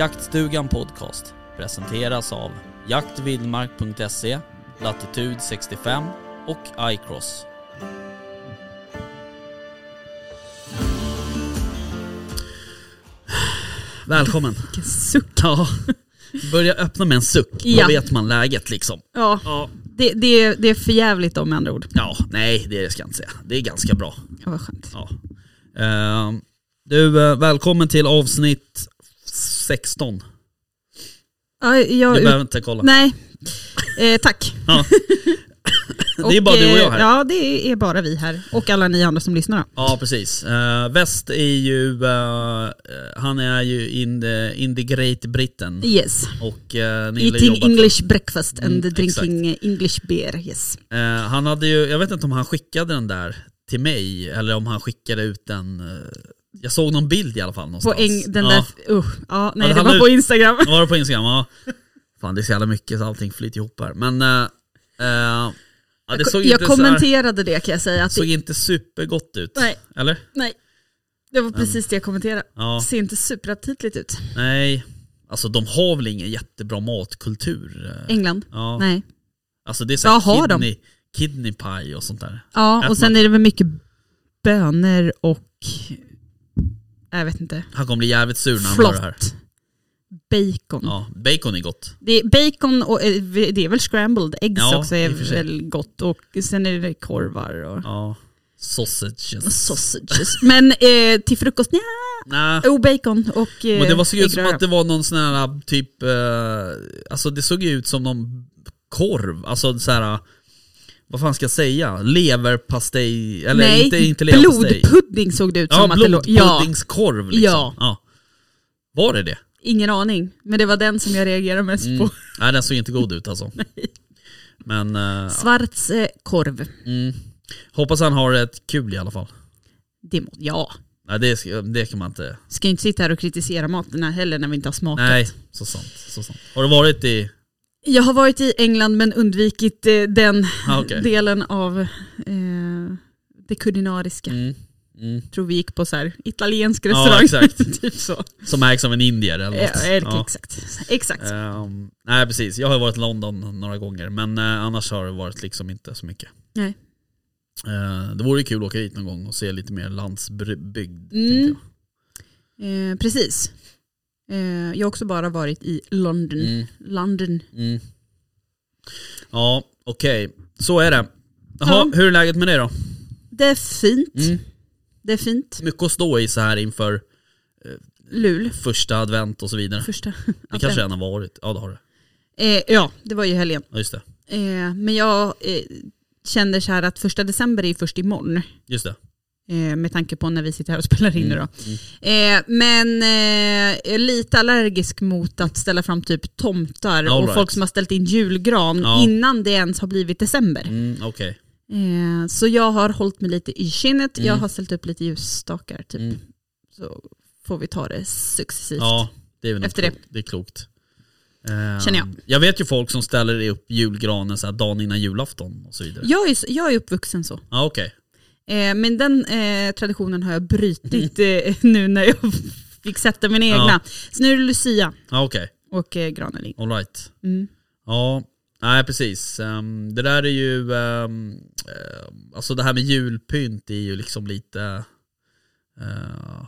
Jaktstugan Podcast presenteras av jaktvildmark.se, Latitude 65 och iCross. Välkommen. Vilken suck. Ja, börja öppna med en suck. Ja. Då vet man läget liksom. Ja, Ja. det, det, det är för jävligt då med andra ord. ja, nej det ska jag inte säga. Det är ganska bra. Ja, vad skönt. Ja. Eh, du, eh, välkommen till avsnitt 16. Ja, jag, Du behöver inte kolla. Nej, eh, tack. Ja. Det är bara du och jag här. eh, Ja, det är bara vi här. Och alla ni andra som lyssnar. Ja, precis. Uh, Väst är ju, eh, eh, han är ju in the, in the Great Britain. Yes. Och uh, Eating English breakfast and Mm, drinking English beer. Yes. Eh, han hade ju, jag vet inte om han skickade den där till mig eller om han skickade ut den. Jag såg någon bild i alla fall På någonstans. en, den ja. där... Uh, ja, nej, det det handlar var på ut- Instagram. Var det på Instagram? Ja. Fan det är så jävla mycket så allting flyter ihop här. Men eh, ja, det såg jag inte, så här, kommenterade det kan jag säga. Att såg det, inte supergott ut. Nej. Eller? nej, det var precis det jag kommenterade. Ja. Ser inte superaptitligt ut. Nej. Alltså de har väl ingen jättebra matkultur? eh. England? Ja. Nej. Alltså det är så Ja, de? kidney, kidney pie och sånt där. Ja, Äter och sen man- är det väl mycket bönor och... Jag vet inte. Han kommer bli jävligt sur när han hör det här. Bacon. Ja, bacon är gott. Det är bacon och eh, det är väl scrambled eggs Ja, också är väl gott. Och sen är det korvar och Ja. Sausages. sausages. Men eh, till frukost, nja. Nej. Oh, bacon och eh, Men det var såg ut som att det var någon sån här typ, eh, alltså det såg ju ut som någon korv, alltså så här. Vad fan ska jag säga? Leverpastej, eller Nej, inte, inte leverpastej. blodpudding såg det ut som. Ja, blodpuddingskorv liksom. Ja. Var det det? ingen aning. Men det var den som jag reagerade mest Mm. på. Nej den såg inte god ut alltså. Men eh, Svarts eh, korv. mm, hoppas han har ett kul i alla fall. Det må, ja. Nej det, ska- det kan man inte, Ska inte sitta här och kritisera maten heller när vi inte har smakat. nej så sant, så sant. Har du varit i, Jag har varit i England men undvikit eh, den ah, okej. delen av eh, det kulinariska. Mm, mm. tror vi gick på så här italiensk Ja, restaurang. exakt. typ så. Som ägs av en indier eller Ja, något. eh, Ja. Exakt. exakt. Ehm, nej precis, jag har varit i London några gånger men eh, annars har det varit liksom inte så mycket. Nej. Uh, det vore kul att åka dit någon gång och se lite mer landsbygd. Mm. Eh, precis. Eh, jag har också bara varit i London. Mm, London. mm. Ja, okej. Så är det. Jaha, Ja. hur är läget med dig då? Det är fint. Mm. Det är fint. Mycket att stå i så här inför Lul. första advent och så vidare. Första. Det kanske redan har varit. Ja det har det. Eh, ja, det var ju helgen. Ja just det. Eh, men jag eh, känner så här att första december är ju först imorgon. Just det. Eh, med tanke på när vi sitter här och spelar in nu då. Mm. Eh, men eh, jag är lite allergisk mot att ställa fram typ tomtar All och right. folk som har ställt in julgran Ja. innan det ens har blivit december. Mm, okej. Eh, så jag har hållit mig lite i skinnet, jag Mm. har ställt upp lite ljusstakar typ. Mm. Så får vi ta det successivt. Ja, det är väl Efter klokt. det. är klokt. Ehm, Känner jag. Jag vet ju folk som ställer upp julgranen så här dagen innan julafton och så vidare. Jag, är, jag är uppvuxen så. Ja okej. Eh, men den eh, traditionen har jag brutit eh, nu när jag fick sätta min egna. Ja. Så nu är det Lucia Ja okej. och eh, granen ligger. All right. Mm. Ja, nej precis. Ehm, det där är ju, um, alltså det här med julpynt är ju liksom lite, eh,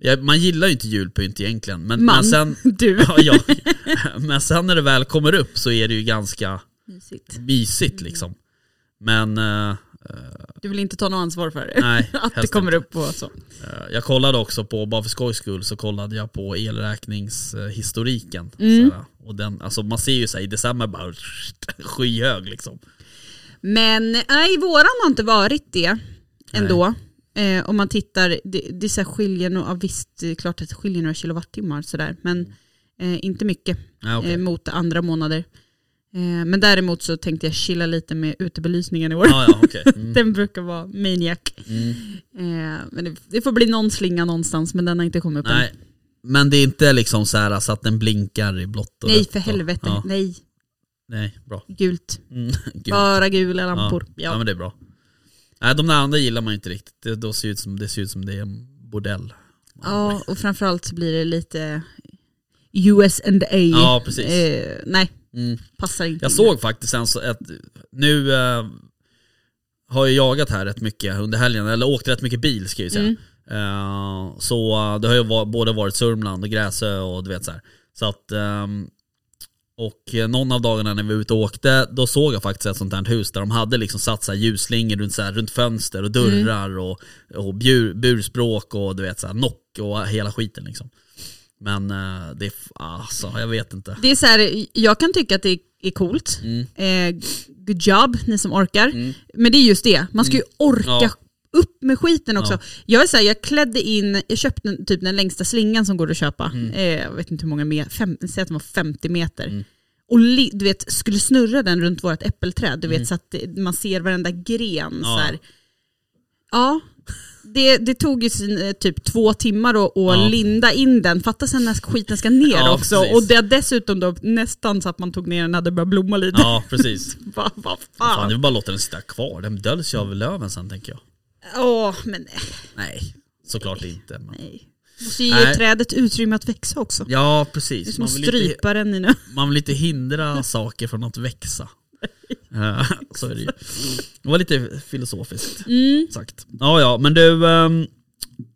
ja, man gillar ju inte julpynt egentligen. Men, Man, men sen, du. ja, ja, men sen när det väl kommer upp så är det ju ganska Mysigt. mysigt liksom. Men eh, Du vill inte ta något ansvar för det? nej, att det kommer inte. upp och så. Eh, Jag kollade också på, bara för skojs skull, så kollade jag på elräkningshistoriken. Mm. Och den, alltså man ser ju såhär i december bara skyhög liksom. Men nej, våran har inte varit det ändå. Eh, om man tittar, det, det så här skiljer nog, ja, visst det är klart att det skiljer några kilowattimmar sådär, men eh, inte mycket Ja, okej. eh, mot andra månader. Eh, men däremot så tänkte jag chilla lite med utebelysningen i år. ja, ja, okej. Mm. Den brukar vara maniac. Mm. Eh, men det, det får bli någon slinga någonstans men den har inte kommit upp än. Nej, men det är inte liksom så här så att den blinkar i blått och Nej för helvete, Ja, nej. nej, bra. Gult. Mm. Gud. Bara gula lampor. Ja. Ja. men det är bra. Nej, de där andra gillar man inte riktigt. Det, då ser ut som, det ser ut som det är en bordell. Ja, och framförallt så blir det lite US and A. Ja, precis. Eh, nej, Mm. passar inte. Jag in. såg faktiskt en så att nu eh, har jag jagat här rätt mycket under helgen, eller åkt rätt mycket bil ska jag ju säga. Mm. Eh, så eh, det har ju va- både varit Sörmland och Gräsö och du vet så här. Så att, ehm, och eh, någon av dagarna när vi var ute och åkte, då såg jag faktiskt ett sånt här hus där de hade liksom satt så ljusslingor runt, så här, runt fönster och dörrar och, och bjur, burspråk och du vet så här, knock och hela skiten liksom. Men eh, det är, alltså jag vet inte. Det är så här, jag kan tycka att det är coolt. Mm. Eh, good job, ni som orkar. Men det är just det, man ska ju orka Mm. Ja. upp med skiten också. Ja. Jag är så här, jag klädde in, jag köpte typ den längsta slingan som går att köpa. Mm. Eh, jag vet inte hur många meter, säg att den var 50 meter. Och li, du vet, skulle snurra den runt vårt äppelträd, du vet så att man ser varenda gren. Mm. Ja. Så här. Ja, det, det tog ju sin, eh, typ två timmar att, Ja. linda in den. Fatta sen när skiten ska ner Ja, också. precis. Och det dessutom då nästan så att man tog ner den hade börjat blomma lite. Ja, precis. Vad vad Fan, fan. det är bara att låta den sitta kvar. Den döljs ju av löven sen tänker jag. Åh, men nej. Nej, såklart inte. Men... nej. Måste ju ge Nej. trädet utrymme att växa också. Ja, är precis. Man vill, inte, strypa den i nu. man vill inte hindra saker från att växa. Eh, Så är det ju. Det var lite filosofiskt Mm. sagt. Ja, ja, men du. ehm,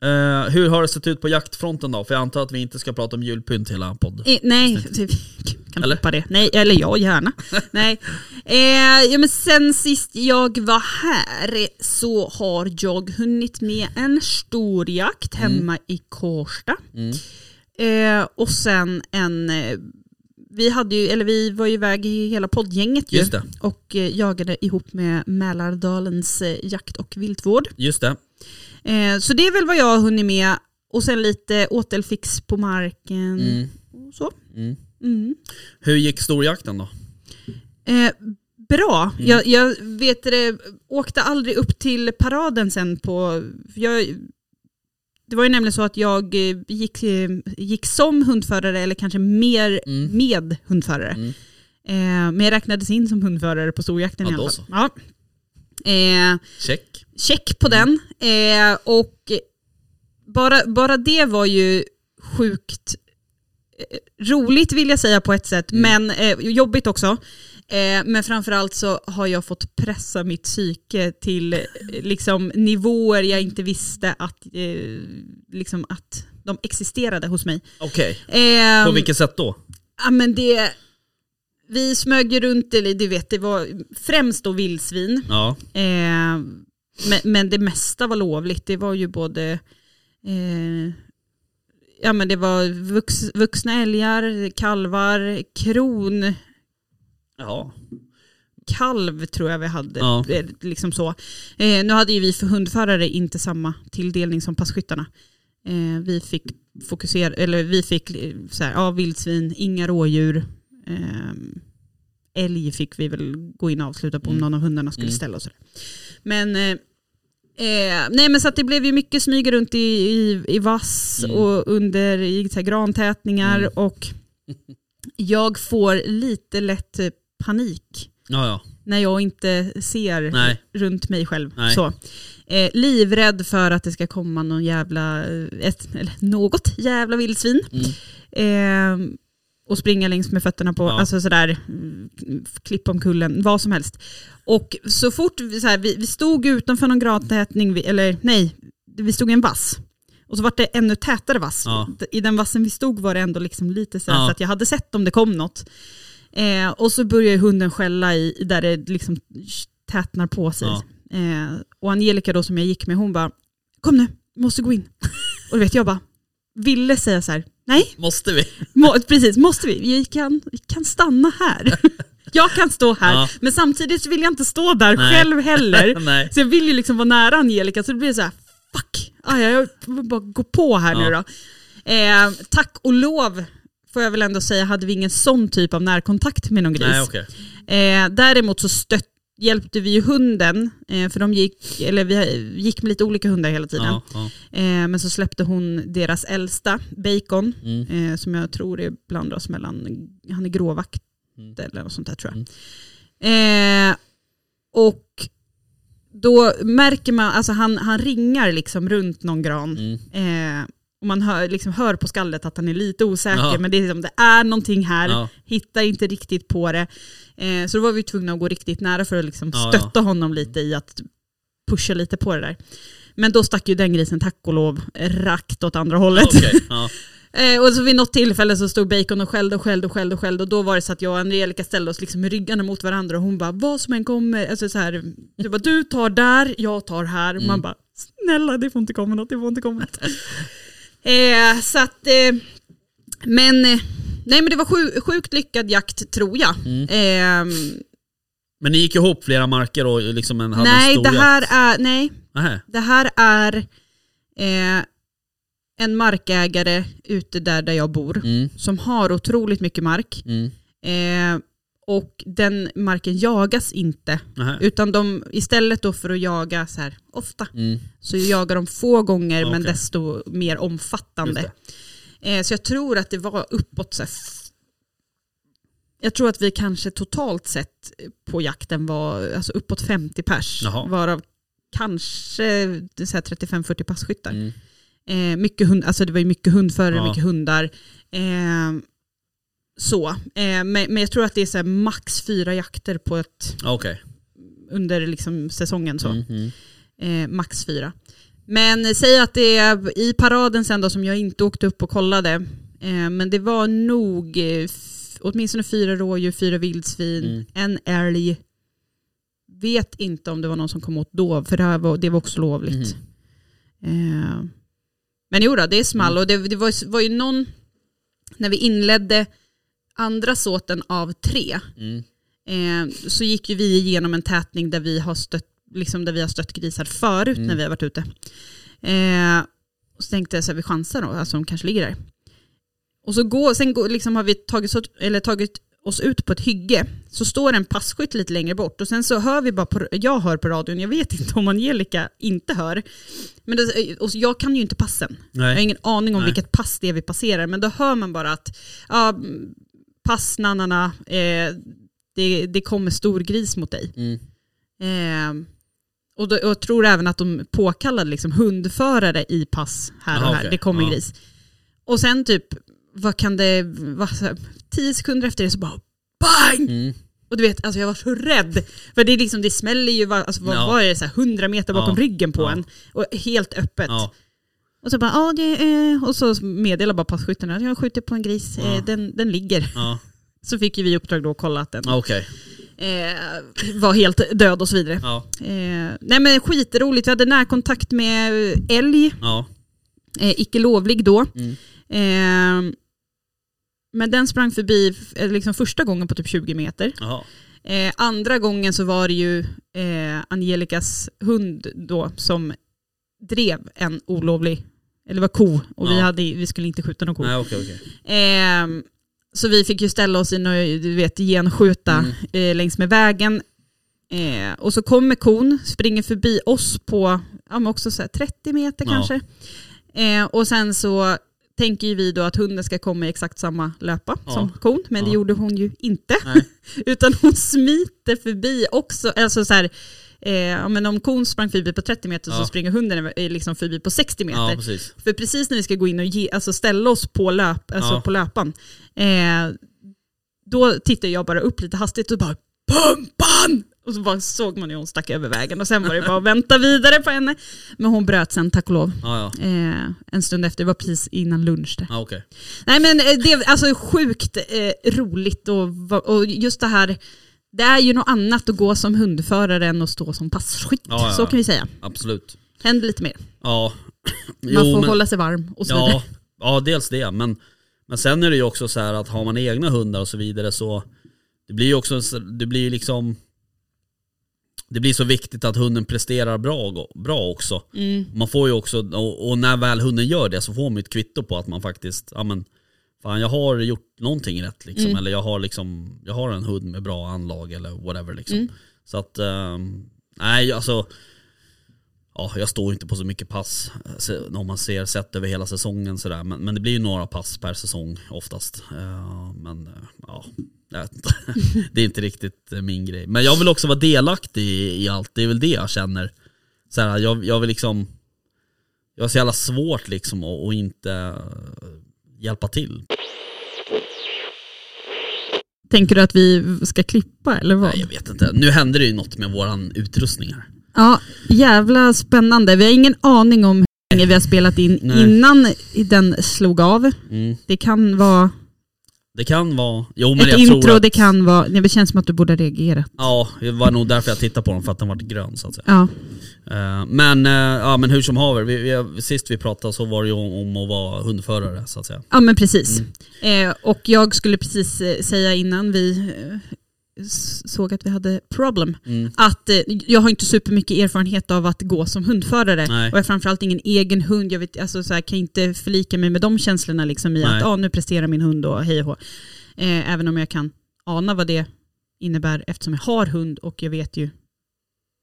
eh, hur har det sett ut på jaktfronten då? För jag antar att vi inte ska prata om julpynt hela podd. Eh, nej, vi kan Eller? det. Nej, eller ja, gärna. nej. Eh, ja, men sen sist jag var här så har jag hunnit med en storjakt hemma i Kårsta. Mm. Eh, och sen en, eh, vi, hade ju, eller vi var ju iväg i hela poddgänget ju, och eh, jagade ihop med Mälardalens eh, jakt och viltvård. Just det. Eh, så det är väl vad jag har hunnit med. Och sen lite åtelfix på marken Mm. och så. Mm. Mm. Hur gick storjakten då? Eh, bra. Mm. Jag, jag vet det, åkte aldrig upp till paraden sen på... Jag, det var ju nämligen så att jag eh, gick, eh, gick som hundförare eller kanske mer Mm. med hundförare. Mm. Eh, men jag räknades in som hundförare på storjakten Ja, i alla fall. Ja. Eh, Check. check på den. Eh, och bara, bara det var ju sjukt roligt vill jag säga på ett sätt, men eh, jobbigt också. Eh, men framförallt så har jag fått pressa mitt psyke till eh, liksom, nivåer jag inte visste att, eh, liksom, att de existerade hos mig. Okej. Eh, På vilket sätt då? Ja men det, vi smög ju runt, eller du vet, det var främst då vildsvin. Ja. Eh, men, men det mesta var lovligt. Det var ju både eh, ja, men det var vux, vuxna älgar, kalvar, kron, Ja. kalv tror jag vi hade. Ja. Eh, Liksom så. Eh, nu hade ju vi för hundförare inte samma tilldelning som passkyttarna. Eh, vi fick fokusera, eller vi fick eh, så här, ja, vildsvin, inga rådjur. Eh, älg fick vi väl gå in och avsluta på om Mm. någon av hundarna skulle Mm. ställa och sådär. Men, eh, eh, nej, men så att det blev ju mycket smyga runt i, i, i vass Mm. och under i så här, grantätningar Mm. och jag får lite lätt eh, panik Ja, ja. när jag inte ser Nej. runt mig själv. Nej. Så. Eh, livrädd för att det ska komma någon jävla, eh, ett, eller något jävla vildsvin. Mm. Eh, och springa längs med fötterna på, Ja. alltså sådär, mm, klippa om kullen, vad som helst. Och så fort vi, så här, vi, vi stod utanför någon grantätning, vi- eller nej, vi stod i en vass. Och så var det ännu tätare vass. Ja. I den vassen vi stod var det ändå liksom lite så, Ja. så att jag hade sett om det kom något. Eh, och så börjar hunden skälla i, där det liksom tätnar på sig. Ja. Eh, och Angelica då som jag gick med, hon bara, kom nu, måste gå in. och du vet, jag bara, ville säga så här, nej, Måste vi? må, precis, måste vi? Vi kan, vi kan stanna här. jag kan stå här, Ja. men samtidigt vill jag inte stå där Nej. själv heller. Så jag vill ju liksom vara nära Angelica, så det blir så här, fuck, ah, ja, jag får bara gå på här nu Ja. då. Eh, tack och lov får jag väl ändå säga hade vi ingen sån typ av närkontakt med någon gris. Nej okej. Eh, däremot så stött, hjälpte vi ju hunden, eh, för de gick, eller vi gick med lite olika hundar hela tiden. Ja, ja. Eh, men så släppte hon deras äldsta, Bacon, Mm. eh, som jag tror är blandas mellan, han är gråvakt Mm. eller något sånt där tror jag. Eh, och då märker man, alltså han, han ringar liksom runt någon gran. Mm. Och man hör, liksom hör på skallet att han är lite osäker, Ja. men det är, liksom, det är någonting här, Ja. hittar inte riktigt på det. Eh, så då var vi tvungna att gå riktigt nära för att liksom Ja, stötta honom lite i att pusha lite på det där. Men då stack ju den grisen tack och lov rakt åt andra hållet. Ja. Eh, och så vid något tillfälle så stod Bacon och skällde och skällde och skällde och skällde och då var det så att jag och Angelica ställde oss liksom med ryggarna mot varandra och hon bara vad som än kommer, alltså så här, du, bara, du tar där, jag tar här. Man bara snälla det får inte komma något, det får inte komma något. eh, så att, eh, men, eh, nej men det var sju, sjukt lyckad jakt tror jag. Eh, Men ni gick ihop flera marker och liksom en, hade en nej stor det här jakt? är, nej Nähä. det här är eh, en markägare ute där, där jag bor Mm, som har otroligt mycket mark. mm. Och den marken jagas inte. Nähä. Utan de, istället då för att jaga så här ofta, Mm. så jagar de få gånger men Okej. desto mer omfattande. Eh, så jag tror att det var uppåt så här, jag tror att vi kanske totalt sett på jakten var alltså uppåt 50 pers. Jaha. Varav kanske så här 35-40 passkyttar. Mm. Eh, mycket hund, alltså det var ju mycket hundförare, Ja. mycket hundar. Eh, så. Eh, men, men jag tror att det är så max fyra jakter på ett, Okej. under liksom säsongen. Så. Mm, mm. Eh, max fyra. Men säg att det är i paraden sen då som jag inte åkte upp och kollade. Eh, men det var nog eh, åtminstone fyra rådjur, fyra vildsvin, Mm. en älg. Vet inte om det var någon som kom åt dov, för det, här var, det var också lovligt. Eh, men jo då, det är small och det, det var, var ju någon, när vi inledde andra såten av tre, Mm. eh, så gick ju vi igenom en tätning där vi har stött, liksom där vi har stött grisar förut Mm. när vi har varit ute. Eh, och så tänkte jag så här, vi chansar då, alltså de kanske ligger där. Och så går, sen går, liksom har vi tagit, eller tagit oss ut på ett hygge, så står en passkytt lite längre bort och sen så hör vi bara, på, jag hör på radion, jag vet inte om Angelica inte hör. Men det, och jag kan ju inte passen. Jag har Nej. ingen aning om Nej. vilket pass det är vi passerar, men då hör man bara att ja, pass nannarna, eh, det, det kommer stor gris mot dig. Mm. Eh, och, då, och jag tror även att de påkallade liksom hundförare i pass här och Jaha, här, okej. det kommer Ja. gris. Och sen typ, vad kan det vara, så här, tio sekunder efter det så bara BANG! Mm. Och du vet, alltså jag var så rädd. För det, är liksom, det smäller ju, var- alltså, vad Ja. var det, så här, 100 meter bakom Ja. ryggen på Ja. en. Och helt öppet. Ja. Och så bara, ja det är... Och så meddelar bara passkytten att jag skjuter på en gris, Ja. eh, den, den ligger. Ja. Så fick ju vi uppdrag då att kolla att den Ja, Okej. eh, var helt död och så vidare. Ja. Eh, nej men skitroligt, vi hade närkontakt med älg, Ja. icke lovlig då. Mm. Eh, men den sprang förbi liksom första gången på typ 20 meter. Jaha. Eh, andra gången så var det ju eh, Angelicas hund då som drev en olovlig, eller var ko, och vi, Ja. hade, vi skulle inte skjuta någon ko. Nej okej okej. Ehm, så vi fick ju ställa oss i något, du vet, genskjuta Mm. eh, längs med vägen. Eh, och så kommer kon, springer förbi oss på ja, men också så här 30 meter Ja. kanske. Eh, och sen så tänker ju vi då att hunden ska komma i exakt samma löpa Ja. som kon, men det Ja. gjorde hon ju inte. Nej. Utan hon smiter förbi också. Alltså så här, eh, men om kon sprang förbi på 30 meter Ja. så springer hunden eh, liksom förbi på 60 meter. Ja precis. För precis när vi ska gå in och ge, alltså ställa oss på, löp, alltså Ja. på löpan, eh, då tittar jag bara upp lite hastigt och bara pumpan! Och så bara såg man ju hon stack över vägen och sen var det bara att vänta vidare på henne. Men hon bröt sen tack och lov. Ja ja. Eh, en stund efter, det var precis innan lunch. Där. Ja okej. Nej men eh, det är alltså sjukt eh, roligt och, och just det här, det är ju något annat att gå som hundförare än att stå som passkytt. Ja, ja, Så kan vi säga. Absolut. Händer lite mer. Ja. Man får men- hålla sig varm och så vidare. Ja, ja, dels det. Men, men sen är det ju också så här att har man egna hundar och så vidare så det blir ju också, så- det blir liksom det blir så viktigt att hunden presterar bra, bra också. Mm. Man får ju också, och, och när väl hunden gör det så får man ju ett kvitto på att man faktiskt, ja men fan jag har gjort någonting rätt liksom. Mm. Eller jag har liksom, jag har en hund med bra anlag eller whatever liksom. Mm. Så att, ehm, nej alltså, ja jag står inte på så mycket pass eh, om man ser sett över hela säsongen sådär. Men, men det blir ju några pass per säsong oftast. Eh, men eh, ja, det är inte riktigt min grej. Men jag vill också vara delaktig i, i allt, det är väl det jag känner. Så här, jag, jag vill liksom, jag har så jävla svårt liksom att, inte hjälpa till. Tänker du att vi ska klippa eller vad? Nej jag vet inte, nu händer det ju något med våran utrustning här. Ja, jävla spännande. Vi har ingen aning om hur länge vi har spelat in Nej. innan den slog av. Mm. Det kan vara Det kan vara, jo men ett jag intro, tror att, det kan vara... Det känns som att du borde reagera. Ja, det var nog därför jag tittade på den, för att den var grön så att säga. Ja. Eh, Men, eh, ja, men hur som haver, vi, vi, sist vi pratade så var det ju om, om att vara hundförare så att säga. Ja men precis. Mm. Eh, och jag skulle precis eh, säga innan vi såg att vi hade problem, Mm. att eh, jag har inte supermycket erfarenhet av att gå som hundförare. Nej. Och jag har framförallt ingen egen hund. Jag vet, alltså, så här, kan inte förlika mig med de känslorna liksom, i Nej. att ah, nu presterar min hund och hej och hå. eh, Även om jag kan ana vad det innebär eftersom jag har hund och jag vet ju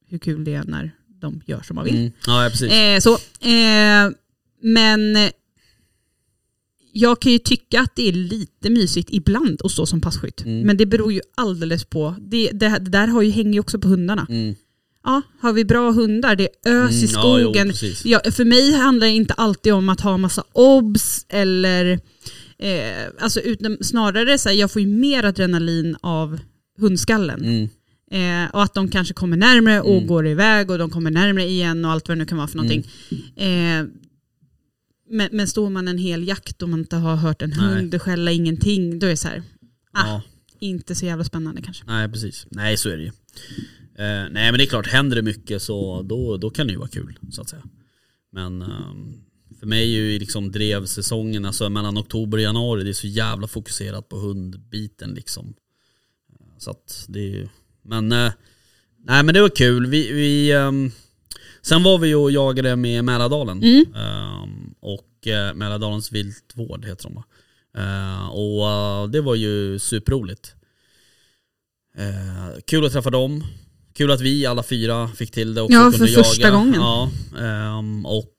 hur kul det är när de gör som man vill. Mm. Ja, ja, precis. Eh, så, eh, men jag kan ju tycka att det är lite mysigt ibland att stå som passkytt. Mm. Men det beror ju alldeles på. Det, det, det där har ju, hänger ju också på hundarna. Mm. Ja, har vi bra hundar, det är ös i Mm, ja, jo, skogen. Ja, för mig handlar det inte alltid om att ha massa obs eller eh, alltså utan, snarare så här, jag får ju mer adrenalin av hundskallen. Mm. Eh, och att de kanske kommer närmare och Mm. går iväg och de kommer närmare igen och allt vad det nu kan vara för någonting. Eh, men, men står man en hel jakt och man inte har hört en Nej. hund skälla ingenting, då är det så här, ah, Ja. inte så jävla spännande kanske. Nej precis, nej så är det ju. Eh, nej men det är klart, händer det mycket så då, då kan det ju vara kul så att säga. Men ehm, för mig är ju liksom drevsäsongen, alltså mellan oktober och januari, det är så jävla fokuserat på hundbiten liksom. Eh, Så att det är ju, men eh, nej men det var kul. Vi, vi, ehm, sen var vi ju och jagade med Mälardalen. Mm. Och eh, Mälardalens viltvård heter de va? Eh, och eh, det var ju superroligt. Kul att träffa dem. Kul att vi alla fyra fick till det också. Ja, för första jaga. gången. Ja, ehm, och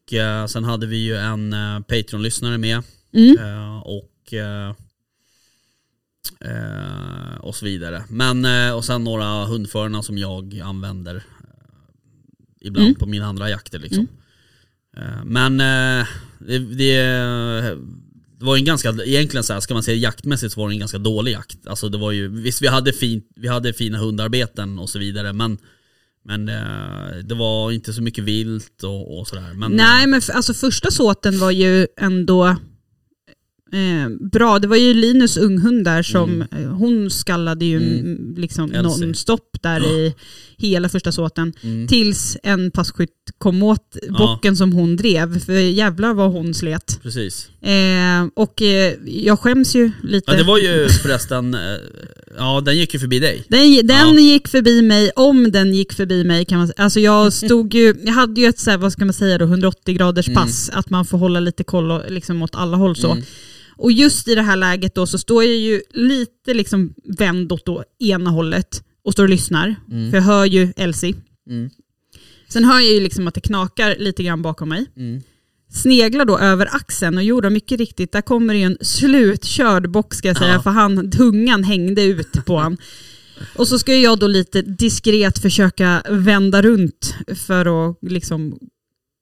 sen hade vi ju en Patreon-lyssnare med. Mm. Och, och så vidare. Men, och sen några hundförarna som jag använder ibland Mm. på mina andra jakter. Liksom. Eh, men eh, det, det, det var ju en ganska, egentligen så här, ska man säga jaktmässigt så var det en ganska dålig jakt. Alltså det var ju, visst vi hade, fint, vi hade fina hundarbeten och så vidare men men eh, det var inte så mycket vilt och, och sådär. Men, Nej eh, men alltså första såten var ju ändå eh, bra. Det var ju Linus unghund där som, eh, hon skallade ju Mm. mm. liksom nonstop där i hela första såten. mm. Tills en passkytt kom åt bocken som hon drev. För jävlar vad hon slet. Precis. Eh, och eh, jag skäms ju lite. Ja det var ju förresten, eh, ja den gick ju förbi dig. Den, den Ja. gick förbi mig, om den gick förbi mig kan man säga. Alltså jag stod ju, jag hade ju ett så här, vad ska man säga då, 180 graders pass, att man får hålla lite koll och, liksom åt alla håll så. Mm. Och just i det här läget då så står jag ju lite liksom vänd åt då ena hållet och står och lyssnar. Mm. För jag hör ju Elsie. Mm. Sen hör jag ju liksom att det knakar lite grann bakom mig. Mm. Sneglar då över axeln och gjorde mycket riktigt, där kommer det ju en slutkörd bock ska jag säga, Ja. för han, tungan hängde ut på han. Och så ska jag då lite diskret försöka vända runt för att liksom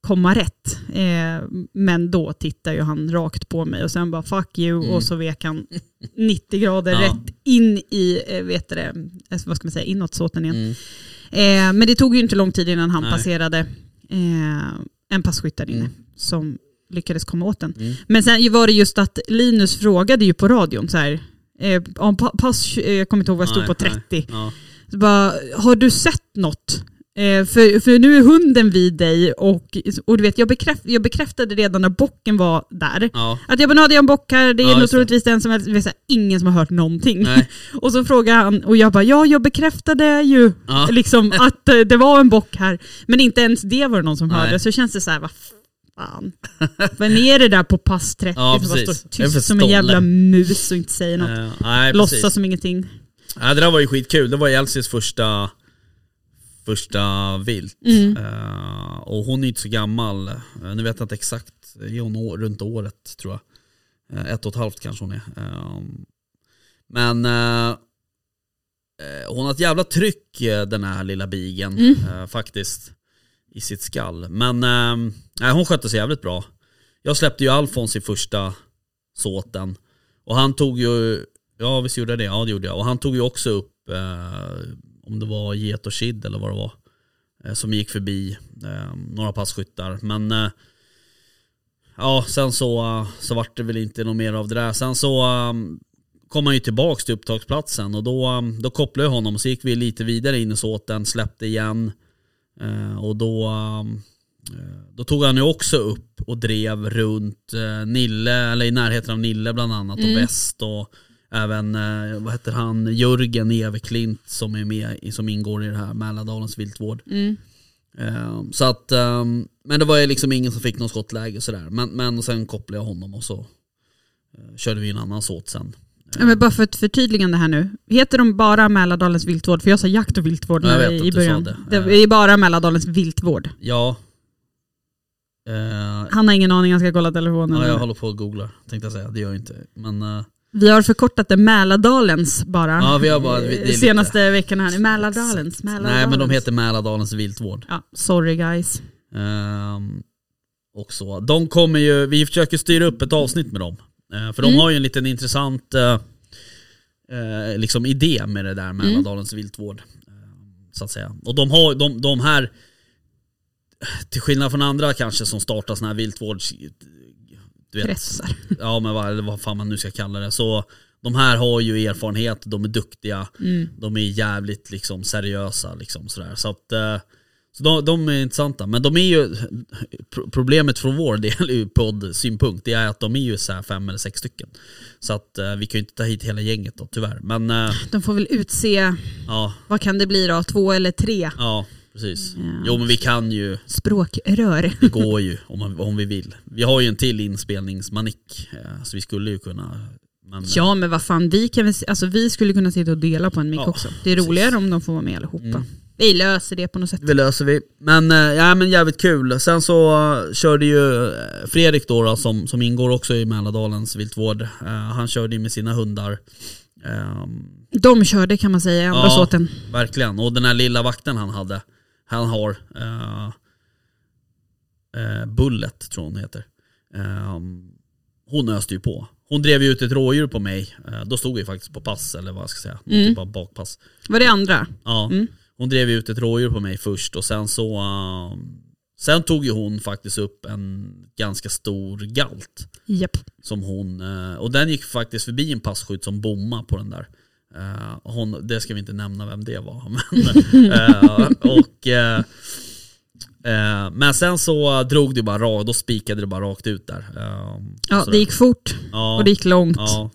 komma rätt. Eh, men då tittar ju han rakt på mig och sen bara fuck you Mm. och så vek han 90 grader Ja. rätt in i, eh, vet det, eh, vad ska man säga, inåt såten igen. Mm. Eh, men det tog ju inte lång tid innan han Nej. passerade eh, en passkytt där inne Mm. som lyckades komma åt den. Mm. Men sen var det just att Linus frågade ju på radion så här, eh, om pa- pass, jag kommer inte ihåg vad jag stod Nej, på nej. 30. Ja. Så bara, har du sett något? Eh, för, för nu är hunden vid dig och, och du vet, jag, bekräft, jag bekräftade redan när bocken var där. Ja. Att jag bara, hade jag en bock här, det är Ja, nog troligtvis den som helst, säga, ingen som har hört någonting. Nej. Och så frågar han, och jag bara, ja jag bekräftade ju Ja. liksom att eh, det var en bock här. Men inte ens det var det någon som Nej. hörde, så känns det så här, vad fan. Vem är det där på pass 30 Ja, som bara står tyst som en jävla mus och inte säger något? Eh, nej, Låtsas som ingenting. Ja, det där var ju skitkul. Det var Elsies första, första vilt. Mm. Eh, och hon är inte så gammal. Uh, nu vet jag inte exakt. Är hon å- runt året tror jag. Eh, ett och ett halvt kanske hon är. Eh, men hon har ett jävla tryck den här lilla bigen Mm. faktiskt. I sitt skall. Men eh, nej, hon skötte sig jävligt bra. Jag släppte ju Alfons i första såten. Och han tog ju, ja visst gjorde jag det? Ja det gjorde jag. Och han tog ju också upp, om det var get och kid eller vad det var. Eh, som gick förbi eh, några passkyttar. Men eh, ja, sen så, så vart det väl inte något mer av det där. Sen så kom han ju tillbaks till upptagsplatsen och då, då kopplade jag honom. Så gick vi lite vidare in i såten, släppte igen. Och då, då tog han ju också upp och drev runt Nille, eller i närheten av Nille bland annat, och väst och även, eh, vad heter han, Jörgen Everklint som är med, i- som ingår i det här Mälardalens viltvård. Mm. Eh, så att, eh, men det var ju liksom ingen som fick något skottläge och sådär. Men, men sen kopplade jag honom och så eh, körde vi en annan såt sen. Ja, men bara för ett förtydligande här nu. Heter de bara Mälardalens viltvård? För jag sa jakt och viltvård Ja, jag när vet vi- att i sa början. det. Det är bara Mälardalens viltvård. Ja. Eh, Han har ingen aning, han ska kolla telefonen. ja, jag håller på att googla tänkte jag säga. Det gör jag inte. Men eh, Vi har förkortat det Mälardalens bara. Ja, vi har bara- det är eh, lite- Senaste veckorna här nu. Mälardalens, Mälardalens. nej men de heter Mälardalens viltvård. Ja, sorry guys. Ehm, och så. De kommer ju, vi försöker styra upp ett avsnitt med dem. Eh, för de Mm. har ju en liten intressant eh, eh, liksom idé med det där Mälardalens viltvård. Eh, så att säga. Och de har de, de här, till skillnad från andra kanske som startar sådana här viltvårds... Du vet, Kretsar. ja men vad, vad fan man nu ska kalla det. Så de här har ju erfarenhet, de är duktiga, Mm. de är jävligt liksom seriösa liksom sådär. Så att eh, så de, de är intressanta. Men de är ju, pro- problemet från vår del ur poddsynpunkt, det är att de är ju så här fem eller sex stycken. Så att eh, vi kan ju inte ta hit hela gänget då tyvärr. Men eh, De får väl utse, ja, vad kan det bli då? Två eller tre ja precis. Ja. Jo men vi kan ju, språkrör. det går ju om, man, om vi vill. Vi har ju en till inspelningsmanik, eh, så vi skulle ju kunna men, Ja men vad fan, vi, kan väl, alltså, vi skulle kunna sitta och dela på en mick Ja, också. Det är precis. roligare om de får vara med allihopa. Mm. Vi löser det på något sätt. Det löser vi. Men, eh, ja, men jävligt kul. Sen så eh, körde ju Fredrik då, då som, som ingår också i Mälardalens viltvård. Han körde ju med sina hundar. Ehm, De körde kan man säga andra Ja. såten. verkligen. Och den här lilla vakten han hade, han har eh, eh, Bullet tror hon heter. Ehm, hon öste ju på. Hon drev ju ut ett rådjur på mig. Eh, då stod vi faktiskt på pass, eller vad jag ska säga. Någon Mm. typ av bakpass. Var det andra? Ja, Mm. hon drev ut ett rådjur på mig först och sen så um, Sen tog ju hon faktiskt upp en ganska stor galt Japp. som hon, och den gick faktiskt förbi en passkytt som bomma på den där. Eh, hon, det ska vi inte nämna vem det var. Men, eh, och, eh, men sen så drog det bara rakt, då spikade det bara rakt ut där. Ja, det gick fort och det gick långt. ja.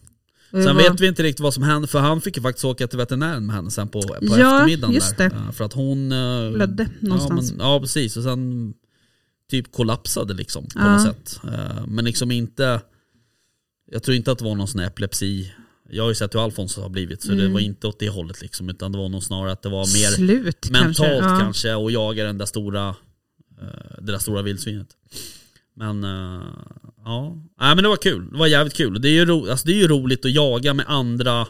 Sen vet vi inte riktigt vad som hände, för han fick ju faktiskt åka till veterinären med henne sen på, på Ja, eftermiddagen just där. det. Eh, För att hon... Blödde någonstans. Ja, men, ja precis, och sen typ kollapsade liksom på något sätt. Men liksom inte... Jag tror inte att det var någon sån här epilepsi. Jag har ju sett hur Alfons har blivit, så det Mm. var inte åt det hållet liksom. Utan det var nog snarare att det var mer Slut mentalt kanske. kanske, Ja. och jaga den där stora, eh, det där stora vildsvinet. Men eh, ja, Nej, men det var kul. Det var jävligt kul. Det är ju, ro, alltså, det är ju roligt att jaga med andra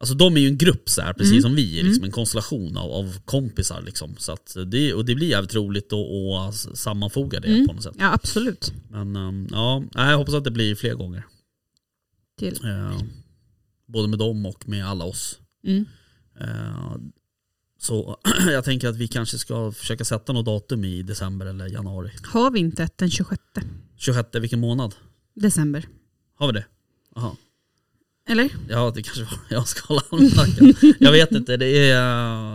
Alltså de är ju en grupp så här, precis Mm. som vi är, liksom en konstellation av, av kompisar liksom. Så det, och det blir jävligt roligt att, sammanfoga det Mm. på något sätt. ja, absolut. Men um, ja, jag hoppas att det blir fler gånger. Till. Eh, både med dem och med alla oss. Mm. Eh, så jag tänker att vi kanske ska försöka sätta något datum i december eller januari. Har vi inte ett den 26 26, vilken månad? december? Har vi det? Jaha. Eller? Ja det kanske var jag ska hålla almanackan. Jag vet inte, det är...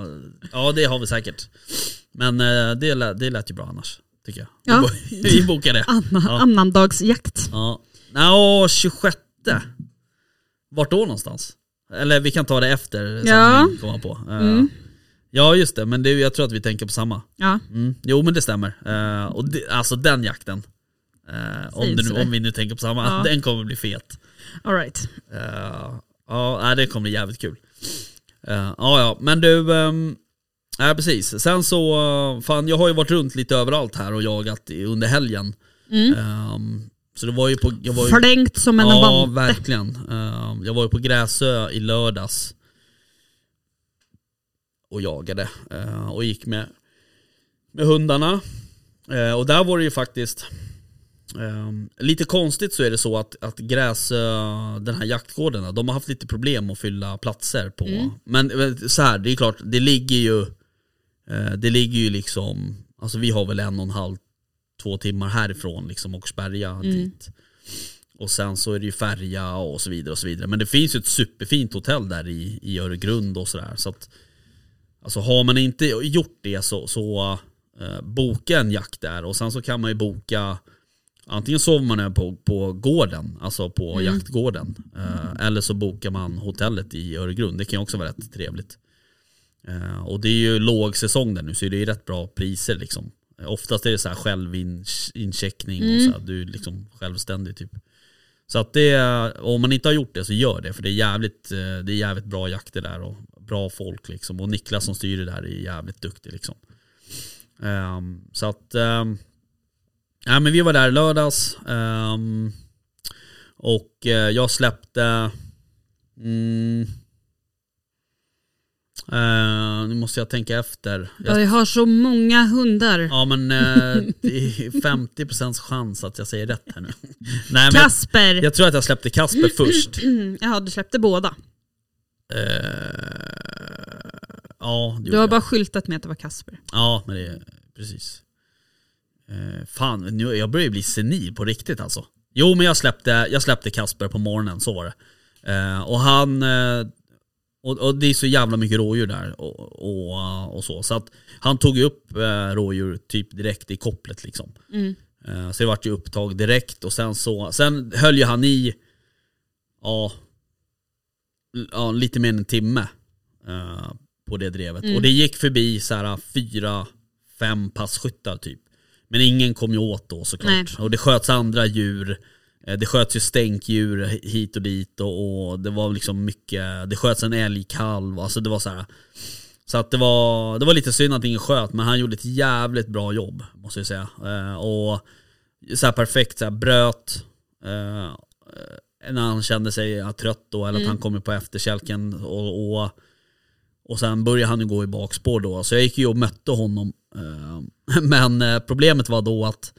eh, Ja det har vi säkert. Men det, lät, det lät ju bra annars, tycker jag. Ja. Vi bokar det. Anna, Ja. Annandagsjakt. Ja. Nå, 26. Vart då någonstans? Eller vi kan ta det efter Ja. kommer på. Eh, Mm. Ja just det, men det, jag tror att vi tänker på samma. Ja. Mm. Jo men det stämmer. Eh, och det, alltså den jakten, eh, om, inte nu, om vi nu tänker på samma, Ja. den kommer bli fet. All right. Eh, ja, det kommer bli jävligt kul. Eh, ja, ja, men du, um, ja precis. Sen så, fan jag har ju varit runt lite överallt här och jagat under helgen. Mm. Ehm, så det var ju på... Jag var ju, Förlängt som en ja, vante. verkligen. Ehm, jag var ju på Gräsö i lördags. Och jagade. eh, och gick med, med hundarna. Eh, och där var det ju faktiskt... lite konstigt så är det så att, att Gräsö, den här jaktgården, de har haft lite problem att fylla platser på. Mm. Men eh, så här, det är klart, det ligger ju... eh, det ligger ju liksom... Alltså vi har väl en och en halv, två timmar härifrån liksom Åkersberga Mm. dit. Och sen så är det ju färja och så vidare och så vidare. Men det finns ju ett superfint hotell där i, i Öregrund och sådär. Så att, alltså har man inte gjort det så, så eh, boka en jakt där och sen så kan man ju boka Antingen sover man på, på gården, alltså på jaktgården. Eh, eller så bokar man hotellet i Öregrund. Det kan ju också vara rätt trevligt. Eh, och det är ju lågsäsong där nu så det är rätt bra priser liksom. Oftast är det så här självincheckning och så här, du är liksom självständig typ. Så att det, om man inte har gjort det så gör det för det är jävligt, eh, det är jävligt bra jakter där och bra folk liksom. Och Niklas som styr det där är jävligt duktig liksom. Ehm, så att, um, ja men vi var där lördags. ehm, och eh, jag släppte, mm, eh, nu måste jag tänka efter. Jag, Jag har så många hundar. ja men eh, det är 50% chans att jag säger rätt här nu. Nej, men jag, Kasper! jag tror att jag släppte Kasper först. Jaha, du släppte båda. Eh, ja, Du har jag. bara skyltat med att det var Kasper. Ja, men det är precis. Eh, fan, nu, jag börjar ju bli senil på riktigt alltså. Jo, men jag släppte, jag släppte Kasper på morgonen, så var det. Och han... Eh, och, och det är så jävla mycket rådjur där och, och, och så. Så att han tog ju upp eh, rådjur typ direkt i kopplet liksom. Mm. Eh, så det vart ju upptag direkt och sen så, sen höll ju han i, ja, ja lite mer än en timme eh, på det drevet. Mm. Och det gick förbi så här fyra, fem passkyttar typ. Men ingen kom ju åt då såklart. Nej. Och det sköts andra djur. Eh, Det sköts ju stänkdjur hit och dit och, och det var liksom mycket, det sköts en älgkalv, alltså det var så här. Så att det var, det var lite synd att ingen sköt, men han gjorde ett jävligt bra jobb måste jag säga. Eh, och så perfekt så här, bröt, eh, när han kände sig trött då, eller att han kommer på efterkälken. Och, och, och sen började han ju gå i bakspår då, så jag gick ju och mötte honom. Men problemet var då att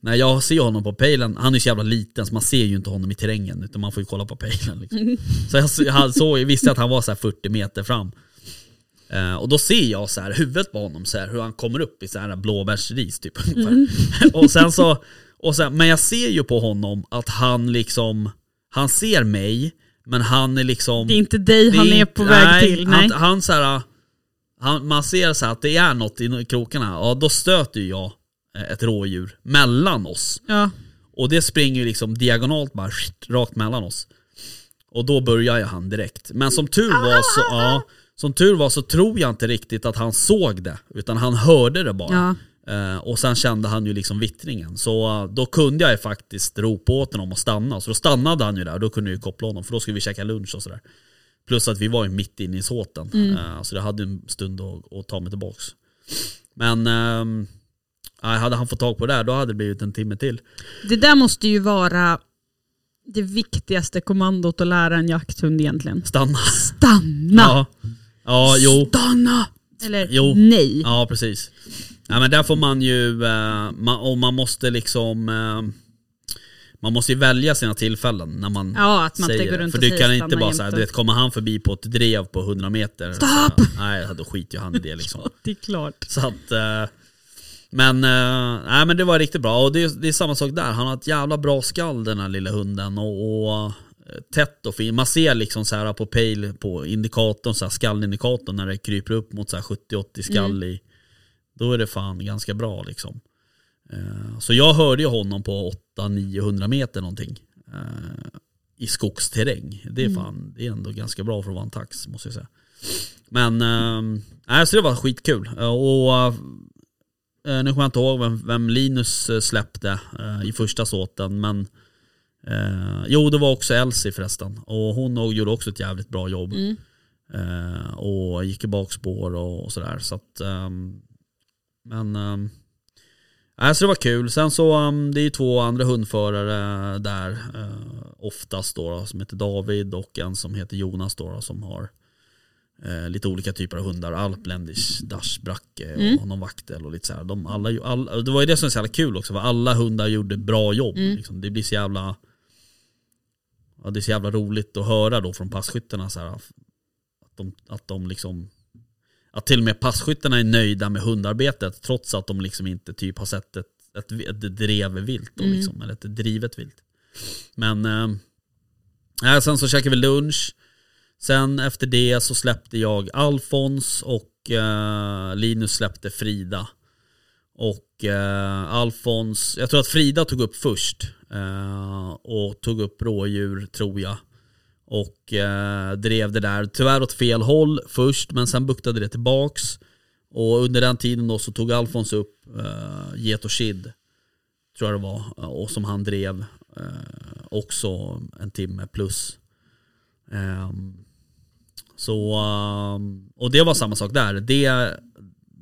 när jag ser honom på pejlen, han är så jävla liten så man ser ju inte honom i terrängen utan man får ju kolla på pejlen. Liksom. Så jag, jag såg, jag visste att han var så här 40 meter fram. Eh, och då ser jag så här huvudet på honom, så här, hur han kommer upp i så här blåbärsris typ. ungefär. och sen så, och sen, men jag ser ju på honom att han liksom, han ser mig, men han är liksom... Det är inte dig han är inte- på väg nej, till. Nej. Han, han, så här, han, man ser så här att det är något i krokarna, ja då stöter ju jag ett rådjur mellan oss. Ja. Och det springer ju liksom diagonalt bara rakt mellan oss. Och då börjar ju han direkt. Men som tur var så, ja, som tur var så tror jag inte riktigt att han såg det, utan han hörde det bara. Ja. Eh, och sen kände han ju liksom vittringen. Så eh, då kunde jag ju faktiskt ropa åt honom att stanna. Så då stannade han ju där och då kunde jag ju koppla honom för då skulle vi käka lunch och sådär. Plus att vi var ju mitt inne i såten. Eh, så det hade en stund att, att ta mig tillbaks. Men ehm, ja, hade han fått tag på det där då hade det blivit en timme till. Det där måste ju vara det viktigaste kommandot att lära en jakthund egentligen. Stanna. Stanna! Ja, ja jo. Stanna! Eller Jo. nej. Ja, precis. Ja, men där får man ju, eh, man, och man måste liksom, eh, man måste ju välja sina tillfällen när man Ja, att man inte säger går det. runt För och du säger kan inte stanna bara såhär, jämt du vet, kommer han förbi på ett drev på 100 meter. Stopp! Så, nej, då skiter ju han i det liksom. Det är klart. Så att, eh, men, eh, nej, men det var riktigt bra. Och det, är- det är samma sak där, han har ett jävla bra skall den här lilla hunden. Och, och tätt och fint. Man ser liksom så här på pejl på indikatorn, så här skallindikatorn när det kryper upp mot så här 70-80 skall i. Då är det fan ganska bra liksom. Eh, Så jag hörde ju honom på 800-900 meter någonting. eh, I skogsterräng. Det är fan, det är ändå ganska bra för att vara en tax måste jag säga. Men, eh, nej, så det var skitkul. Eh, Och eh, nu kommer jag inte ihåg vem, vem Linus eh, släppte eh, i första såten men eh, Jo det var också Elsie förresten och hon gjorde också ett jävligt bra jobb. Mm. Eh, och gick i bakspår och, och sådär. Så att, ehm, men um, så det var kul. Sen så, ehm, det är ju två andra hundförare där eh, oftast då, som heter David och en som heter Jonas då som har eh, lite olika typer av hundar. Alpländisch, Dachbracke och Mm. någon vaktel och lite så här. De alla, alla, det var ju det som är så jävla kul också, för alla hundar gjorde bra jobb. Mm. Liksom. Det blir så jävla ja, det är så jävla roligt att höra då från passkyttarna så här, att de, att de liksom att till och med passkyttarna är nöjda med hundarbetet trots att de liksom inte typ har sett ett, ett, ett drev vilt då, Mm. liksom, eller ett drivet vilt. Men eh, sen så käkade vi lunch. Sen efter det så släppte jag Alfons och eh, Linus släppte Frida. Och eh, Alfons, jag tror att Frida tog upp först. Eh, och tog upp rådjur tror jag. Och eh, drev det där, tyvärr åt fel håll först men sen buktade det tillbaks. Och under den tiden då så tog Alfons upp eh, get och kid. Tror jag det var. Eh, och som han drev eh, också en timme plus. Ehm, så, ehm, och det var samma sak där. Det,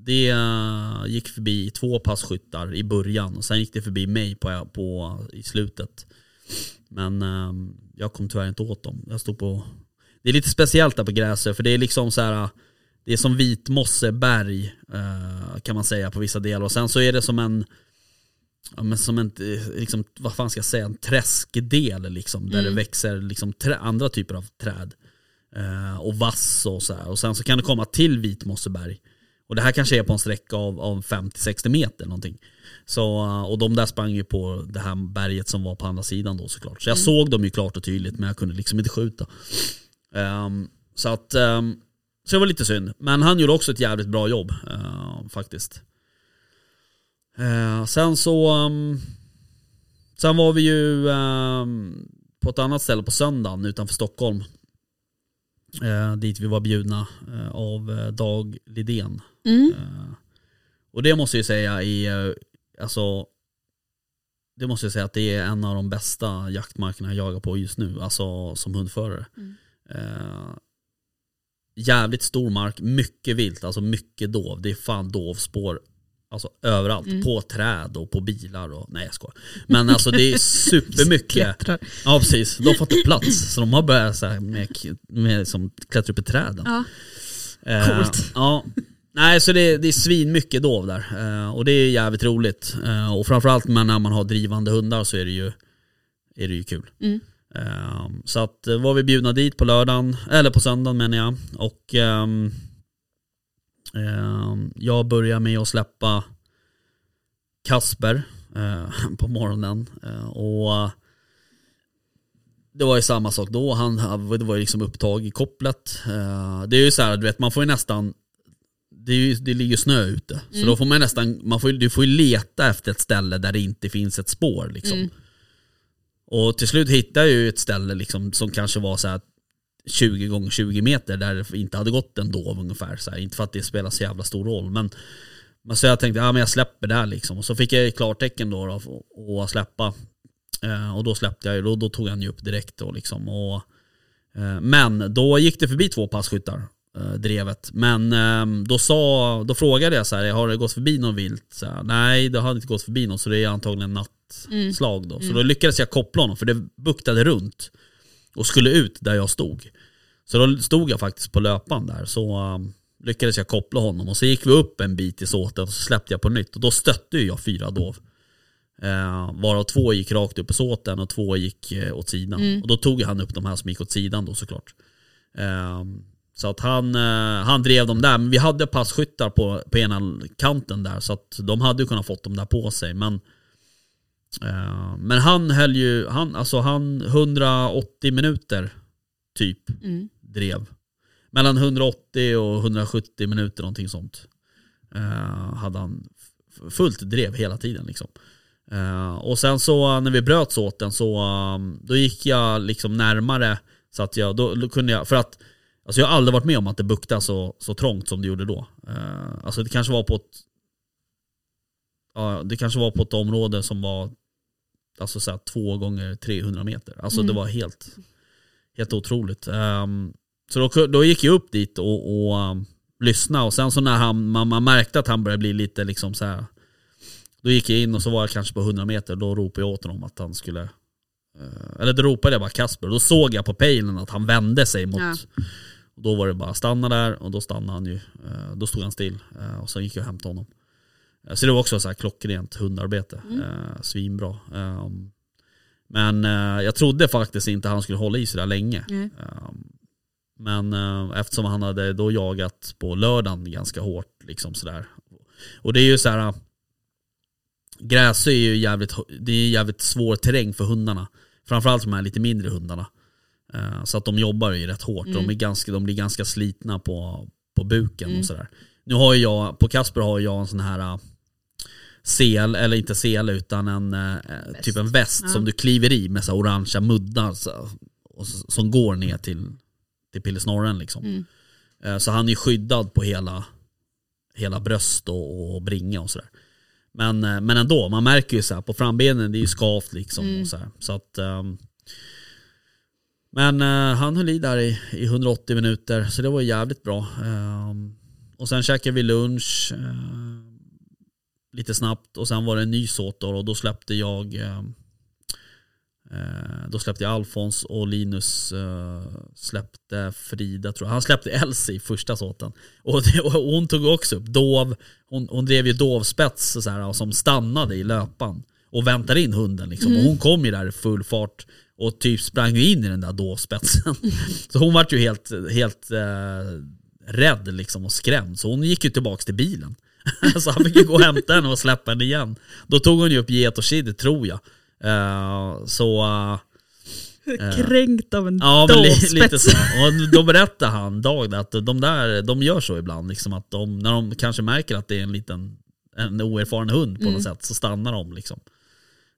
det eh, gick förbi två passkyttar i början och sen gick det förbi mig på, på, i slutet. Men ehm, jag kom tyvärr inte åt dem. Jag stod på... Det är lite speciellt där på Gräsö för det är liksom så här. Det är som vitmosseberg eh, kan man säga på vissa delar och sen så är det som en Ja, men som en, eh, liksom, vad fan ska jag säga, en träskdel liksom, där det växer liksom, trä, andra typer av träd. Eh, och vass och så här. Och sen så kan det komma till Vitmosseberg. Och det här kanske är på en sträcka av, av 50-60 meter någonting. Så, eh, och de där sprang ju på det här berget som var på andra sidan då såklart. Så jag såg dem ju klart och tydligt men jag kunde liksom inte skjuta. Ehm, så att, ehm, så det var lite synd. Men han gjorde också ett jävligt bra jobb eh, faktiskt. Eh, sen så, ehm, sen var vi ju på ett annat ställe på söndagen utanför Stockholm. Eh, dit vi var bjudna eh, av eh, Dag Lidén. Mm. Eh, och det måste jag säga är, eh, alltså, det måste jag säga att det är en av de bästa jaktmarkerna jag jagar på just nu, alltså som hundförare. Mm. Eh, jävligt stor mark, mycket vilt, alltså mycket dov. Det är fan dovspår Alltså överallt, Mm. på träd och på bilar och nej jag skojar. Men alltså det är supermycket. Klättrar. Ja precis, de har fått plats. Så de har börjat så med, med som klättra upp i träden. Ja. Eh, Coolt. ja. Nej så det, det är svin mycket dov där. Eh, och det är jävligt roligt. Eh, och framförallt när man har drivande hundar så är det ju, är det ju kul. Mm. Eh, så att eh, var vi bjudna dit på lördagen, eller på söndagen menar jag. Och ehm, jag börjar med att släppa Kasper eh, på morgonen. Eh, och det var ju samma sak då, han, det var ju liksom upptag i kopplet. Eh, det är ju så här, du vet man får ju nästan det, är ju, det ligger snö ute, så Mm. då får man nästan, man får, du får ju leta efter ett ställe där det inte finns ett spår liksom. Mm. Och till slut hittade jag ju ett ställe liksom, som kanske var så här 20 gånger 20 meter där det inte hade gått en dov ungefär. Så här. Inte för att det spelar så jävla stor roll men, men så jag tänkte ja, men jag släpper där liksom. Och så fick jag klartecken då, då och att släppa. Eh, och då släppte jag ju, då, då tog han ju upp direkt då liksom. Och, eh, men då gick det förbi två passkyttar, eh, drevet. Men eh, då, sa, då frågade jag så här, har det gått förbi någon vilt? Så här, Nej, det har inte gått förbi någon så det är antagligen nattslag då. Så då lyckades jag koppla honom för det buktade runt och skulle ut där jag stod. Så då stod jag faktiskt på löpan där så um, lyckades jag koppla honom och så gick vi upp en bit i såten och så släppte jag på nytt och då stötte jag fyra dov. Eh, varav två gick rakt upp i såten och två gick eh, åt sidan. Och då tog han upp de här som gick åt sidan då såklart. Eh, så att han, eh, han drev dem där, men vi hade passkyttar på, på ena kanten där så att de hade ju kunnat fått dem där på sig men men han höll ju, han, alltså han 180 minuter typ Mm. drev. Mellan 180 och 170 minuter någonting sånt. Eh, hade han fullt drev hela tiden liksom. Eh, och sen så när vi bröt åt den så um, då gick jag liksom närmare så att jag, då, då kunde jag, för att alltså jag har aldrig varit med om att det buktade så, så trångt som det gjorde då. Eh, alltså det kanske var på ett ja, det kanske var på ett område som var alltså så här, två gånger 300 meter. Alltså det Mm. var helt, helt otroligt. Ehm, så då, då gick jag upp dit och, och um, lyssnade och sen så när han, man, man märkte att han började bli lite liksom så här. Då gick jag in och så var jag kanske på 100 meter, då ropade jag åt honom att han skulle eh, Eller då ropade jag bara Kasper och då såg jag på pejlen att han vände sig mot Ja. Då var det bara stanna där och då stannade han ju. Eh, Då stod han still eh, och sen gick jag och hämtade honom. Eh, Så det var också så här klockrent hundarbete. Eh, Svinbra. Ehm, Men eh, jag trodde faktiskt inte han skulle hålla i sig där länge. Ehm, Men eh, eftersom han hade då jagat på lördagen ganska hårt liksom sådär. Och det är ju så här. Gräsö är ju jävligt, det är jävligt svår terräng för hundarna. Framförallt de här lite mindre hundarna. Eh, Så att de jobbar ju rätt hårt. De, är ganska, de blir ganska slitna på, på buken och sådär. Nu har jag, på Kasper har jag en sån här eh, sel, eller inte sel utan en eh, typ en väst som du kliver i med så orangea muddar så, och, som går ner till, till pillesnorren liksom. Eh, Så han är skyddad på hela, hela bröst och, och bringa och sådär. Men, eh, men ändå, man märker ju så här på frambenen, det är ju skavt liksom. Och så här. Så att, ehm, men eh, han höll i där i, i 180 minuter, så det var jävligt bra. Ehm, och sen käkade vi lunch eh, lite snabbt och sen var det en ny såt då, och då släppte jag eh, eh, då släppte jag Alfons och Linus eh, släppte Frida tror jag. Han släppte Elsie i första såten. Och, det, och hon tog också upp dov, hon, hon drev ju dovspets så här, som stannade i löpan och väntade in hunden liksom. Och hon kom ju där i full fart och typ sprang in i den där dovspetsen. så hon vart ju helt, helt eh, rädd liksom och skrämd. Så hon gick ju tillbaks till bilen. så han fick ju gå och hämta henne och släppa henne igen. Då tog hon ju upp get och kid tror jag. Eh, så... eh, Kränkt av en Ja men li, lite så. Och då berättade han Dag att de där, de gör så ibland liksom att de, när de kanske märker att det är en liten, en oerfaren hund på något sätt så stannar de liksom.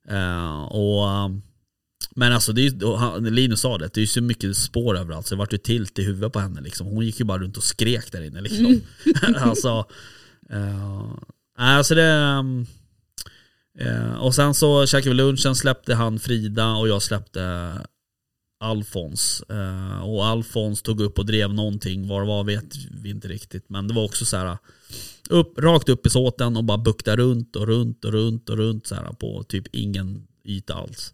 Eh, och, men alltså det är, han, Linus sa det, det är ju så mycket spår överallt så det vart ju tilt i huvudet på henne liksom. Hon gick ju bara runt och skrek där inne liksom. alltså, uh, alltså det, um, och sen så käkade vi lunchen, släppte han Frida och jag släppte Alfons. Uh, och Alfons tog upp och drev någonting, var det var vet vi inte riktigt. Men det var också så här upp, rakt upp i såten och bara bukta runt och runt och runt och runt så här på typ ingen yta alls.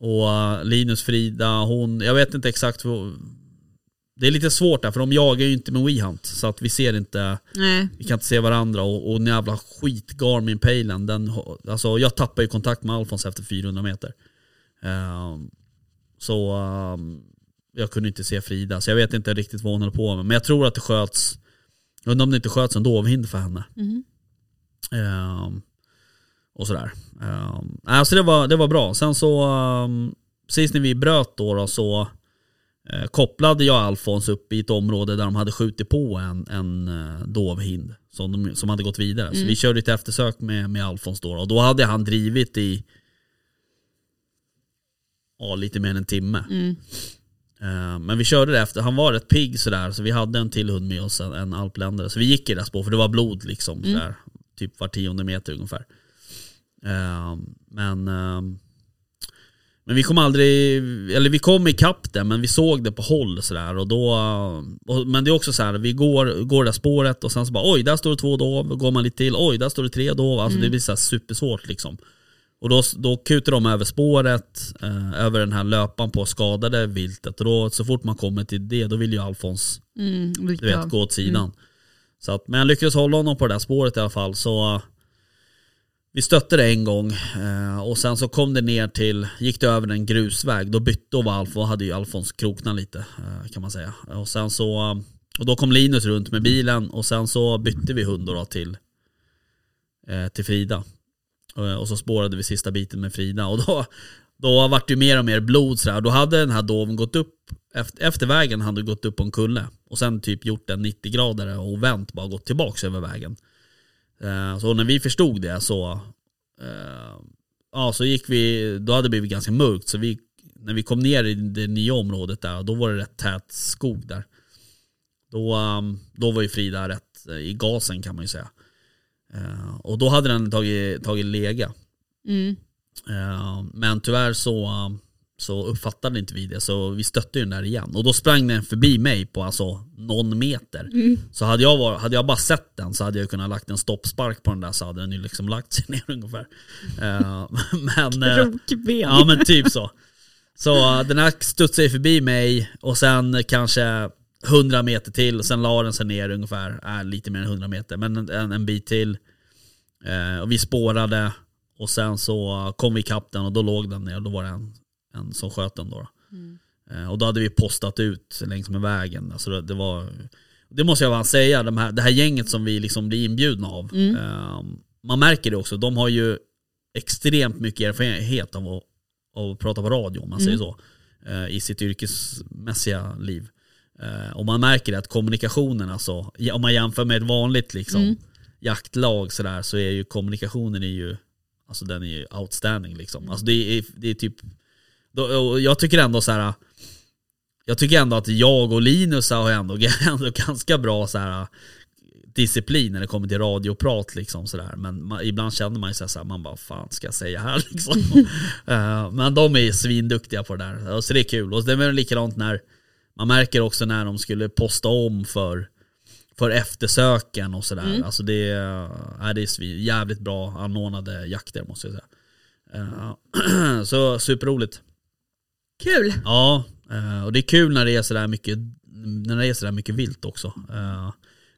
Och Linus Frida, hon, jag vet inte exakt det är lite svårt där för de jagar ju inte med WeHunt så att vi ser inte, Nej. vi kan inte se varandra och, och den jävla skit Garmin Pejlen, den, alltså jag tappade ju kontakt med Alfons efter 400 meter. Ehm, så ehm, jag kunde inte se Frida, så jag vet inte riktigt vad hon höll på med. Men jag tror att det sköts, jag undrar om det inte sköts en dovhind för henne. Mhm. Ehm, och sådär. Um, alltså det var, det var bra. Sen så, um, sist när vi bröt då, då så kopplade jag Alfons upp i ett område där de hade skjutit på en, en uh, dovhind som, de, som hade gått vidare. Så vi körde ett eftersök med, med Alfons då, och då hade han drivit i ja, lite mer än en timme. Mm. Eh, Men vi körde det efter, han var rätt pigg sådär så vi hade en till hund med oss, en, en alpländare. Så vi gick i det spår för det var blod liksom sådär, typ var tionde meter ungefär. Eh, Men, eh, men vi kom aldrig, eller vi kom ikapp det men vi såg det på håll sådär och då, och, men det är också så här, vi går, går det där spåret och sen så bara oj där står det två dov, går man lite till, oj där står det tre dov, alltså det blir så supersvårt liksom. Och då, då kutar de över spåret, eh, över den här löpan på skadade viltet. Och då, så fort man kommer till det, då vill ju Alfons Mm, du vet, gå åt sidan. Så att, men jag lyckades hålla honom på det där spåret i alla fall. Så vi stötte det en gång eh, och sen så kom det ner till, gick det över en grusväg. Då bytte och var Alfons, hade ju Alfons kroknat lite eh, kan man säga. Och sen så, och då kom Linus runt med bilen och sen så bytte vi hund då till, eh, till Frida. Eh, Och så spårade vi sista biten med Frida och då, då vart det ju mer och mer blod sådär. Då hade den här doven gått upp, efter, efter vägen hade gått upp på en kulle och sen typ gjort en 90 grader och vänt bara gått tillbaks över vägen. Eh, Så när vi förstod det så, eh, ja så gick vi, då hade det blivit ganska mörkt så vi, när vi kom ner i det nya området där, då var det rätt tät skog där. Då, um, då var ju Frida rätt eh, i gasen kan man ju säga. Och då hade den tagit, tagit lega. Mm. Men tyvärr så, så uppfattade inte vi det så vi stötte ju den där igen. Och då sprang den förbi mig på alltså någon meter. Så hade jag, var, hade jag bara sett den så hade jag kunnat lagt en stoppspark på den där så hade den ju liksom lagt sig ner ungefär. Eh, men, eh, Krokben. Ja men typ så. Så uh, den här studsade förbi mig och sen kanske 100 meter till och sen la den sig ner ungefär, äh, lite mer än 100 meter, men en, en, bit till. Eh, och vi spårade och sen så uh, kom vi ikapp den och då låg den ner och då var det en, en som sköt den då. Eh, och då hade vi postat ut längs med vägen. Alltså det, det var, det måste jag bara säga, de här, det här gänget som vi liksom blir inbjudna av. Eh, man märker det också, de har ju extremt mycket erfarenhet av att, av att prata på radio om man säger så. eh, I sitt yrkesmässiga liv. Eh, och man märker det att kommunikationen alltså, om man jämför med ett vanligt liksom, jaktlag sådär, så är ju kommunikationen är ju, alltså den är ju outstanding liksom. Alltså det är, det är typ, och jag tycker ändå så här. Jag tycker ändå att jag och Linus har ändå, ändå ganska bra så här disciplin när det kommer till radioprat liksom sådär. Men man, ibland känner man ju så här, man bara fan ska jag säga här liksom. Eh, men de är svinduktiga på det där. Så det är kul. Och det är väl likadant när man märker också när de skulle posta om för för eftersöken och sådär. Alltså det är, äh, det är svin- jävligt bra anordnade jakter måste jag säga. Eh, så superroligt. Kul. Ja, eh, och det är kul när det är sådär mycket, när det är sådär mycket vilt också. Eh,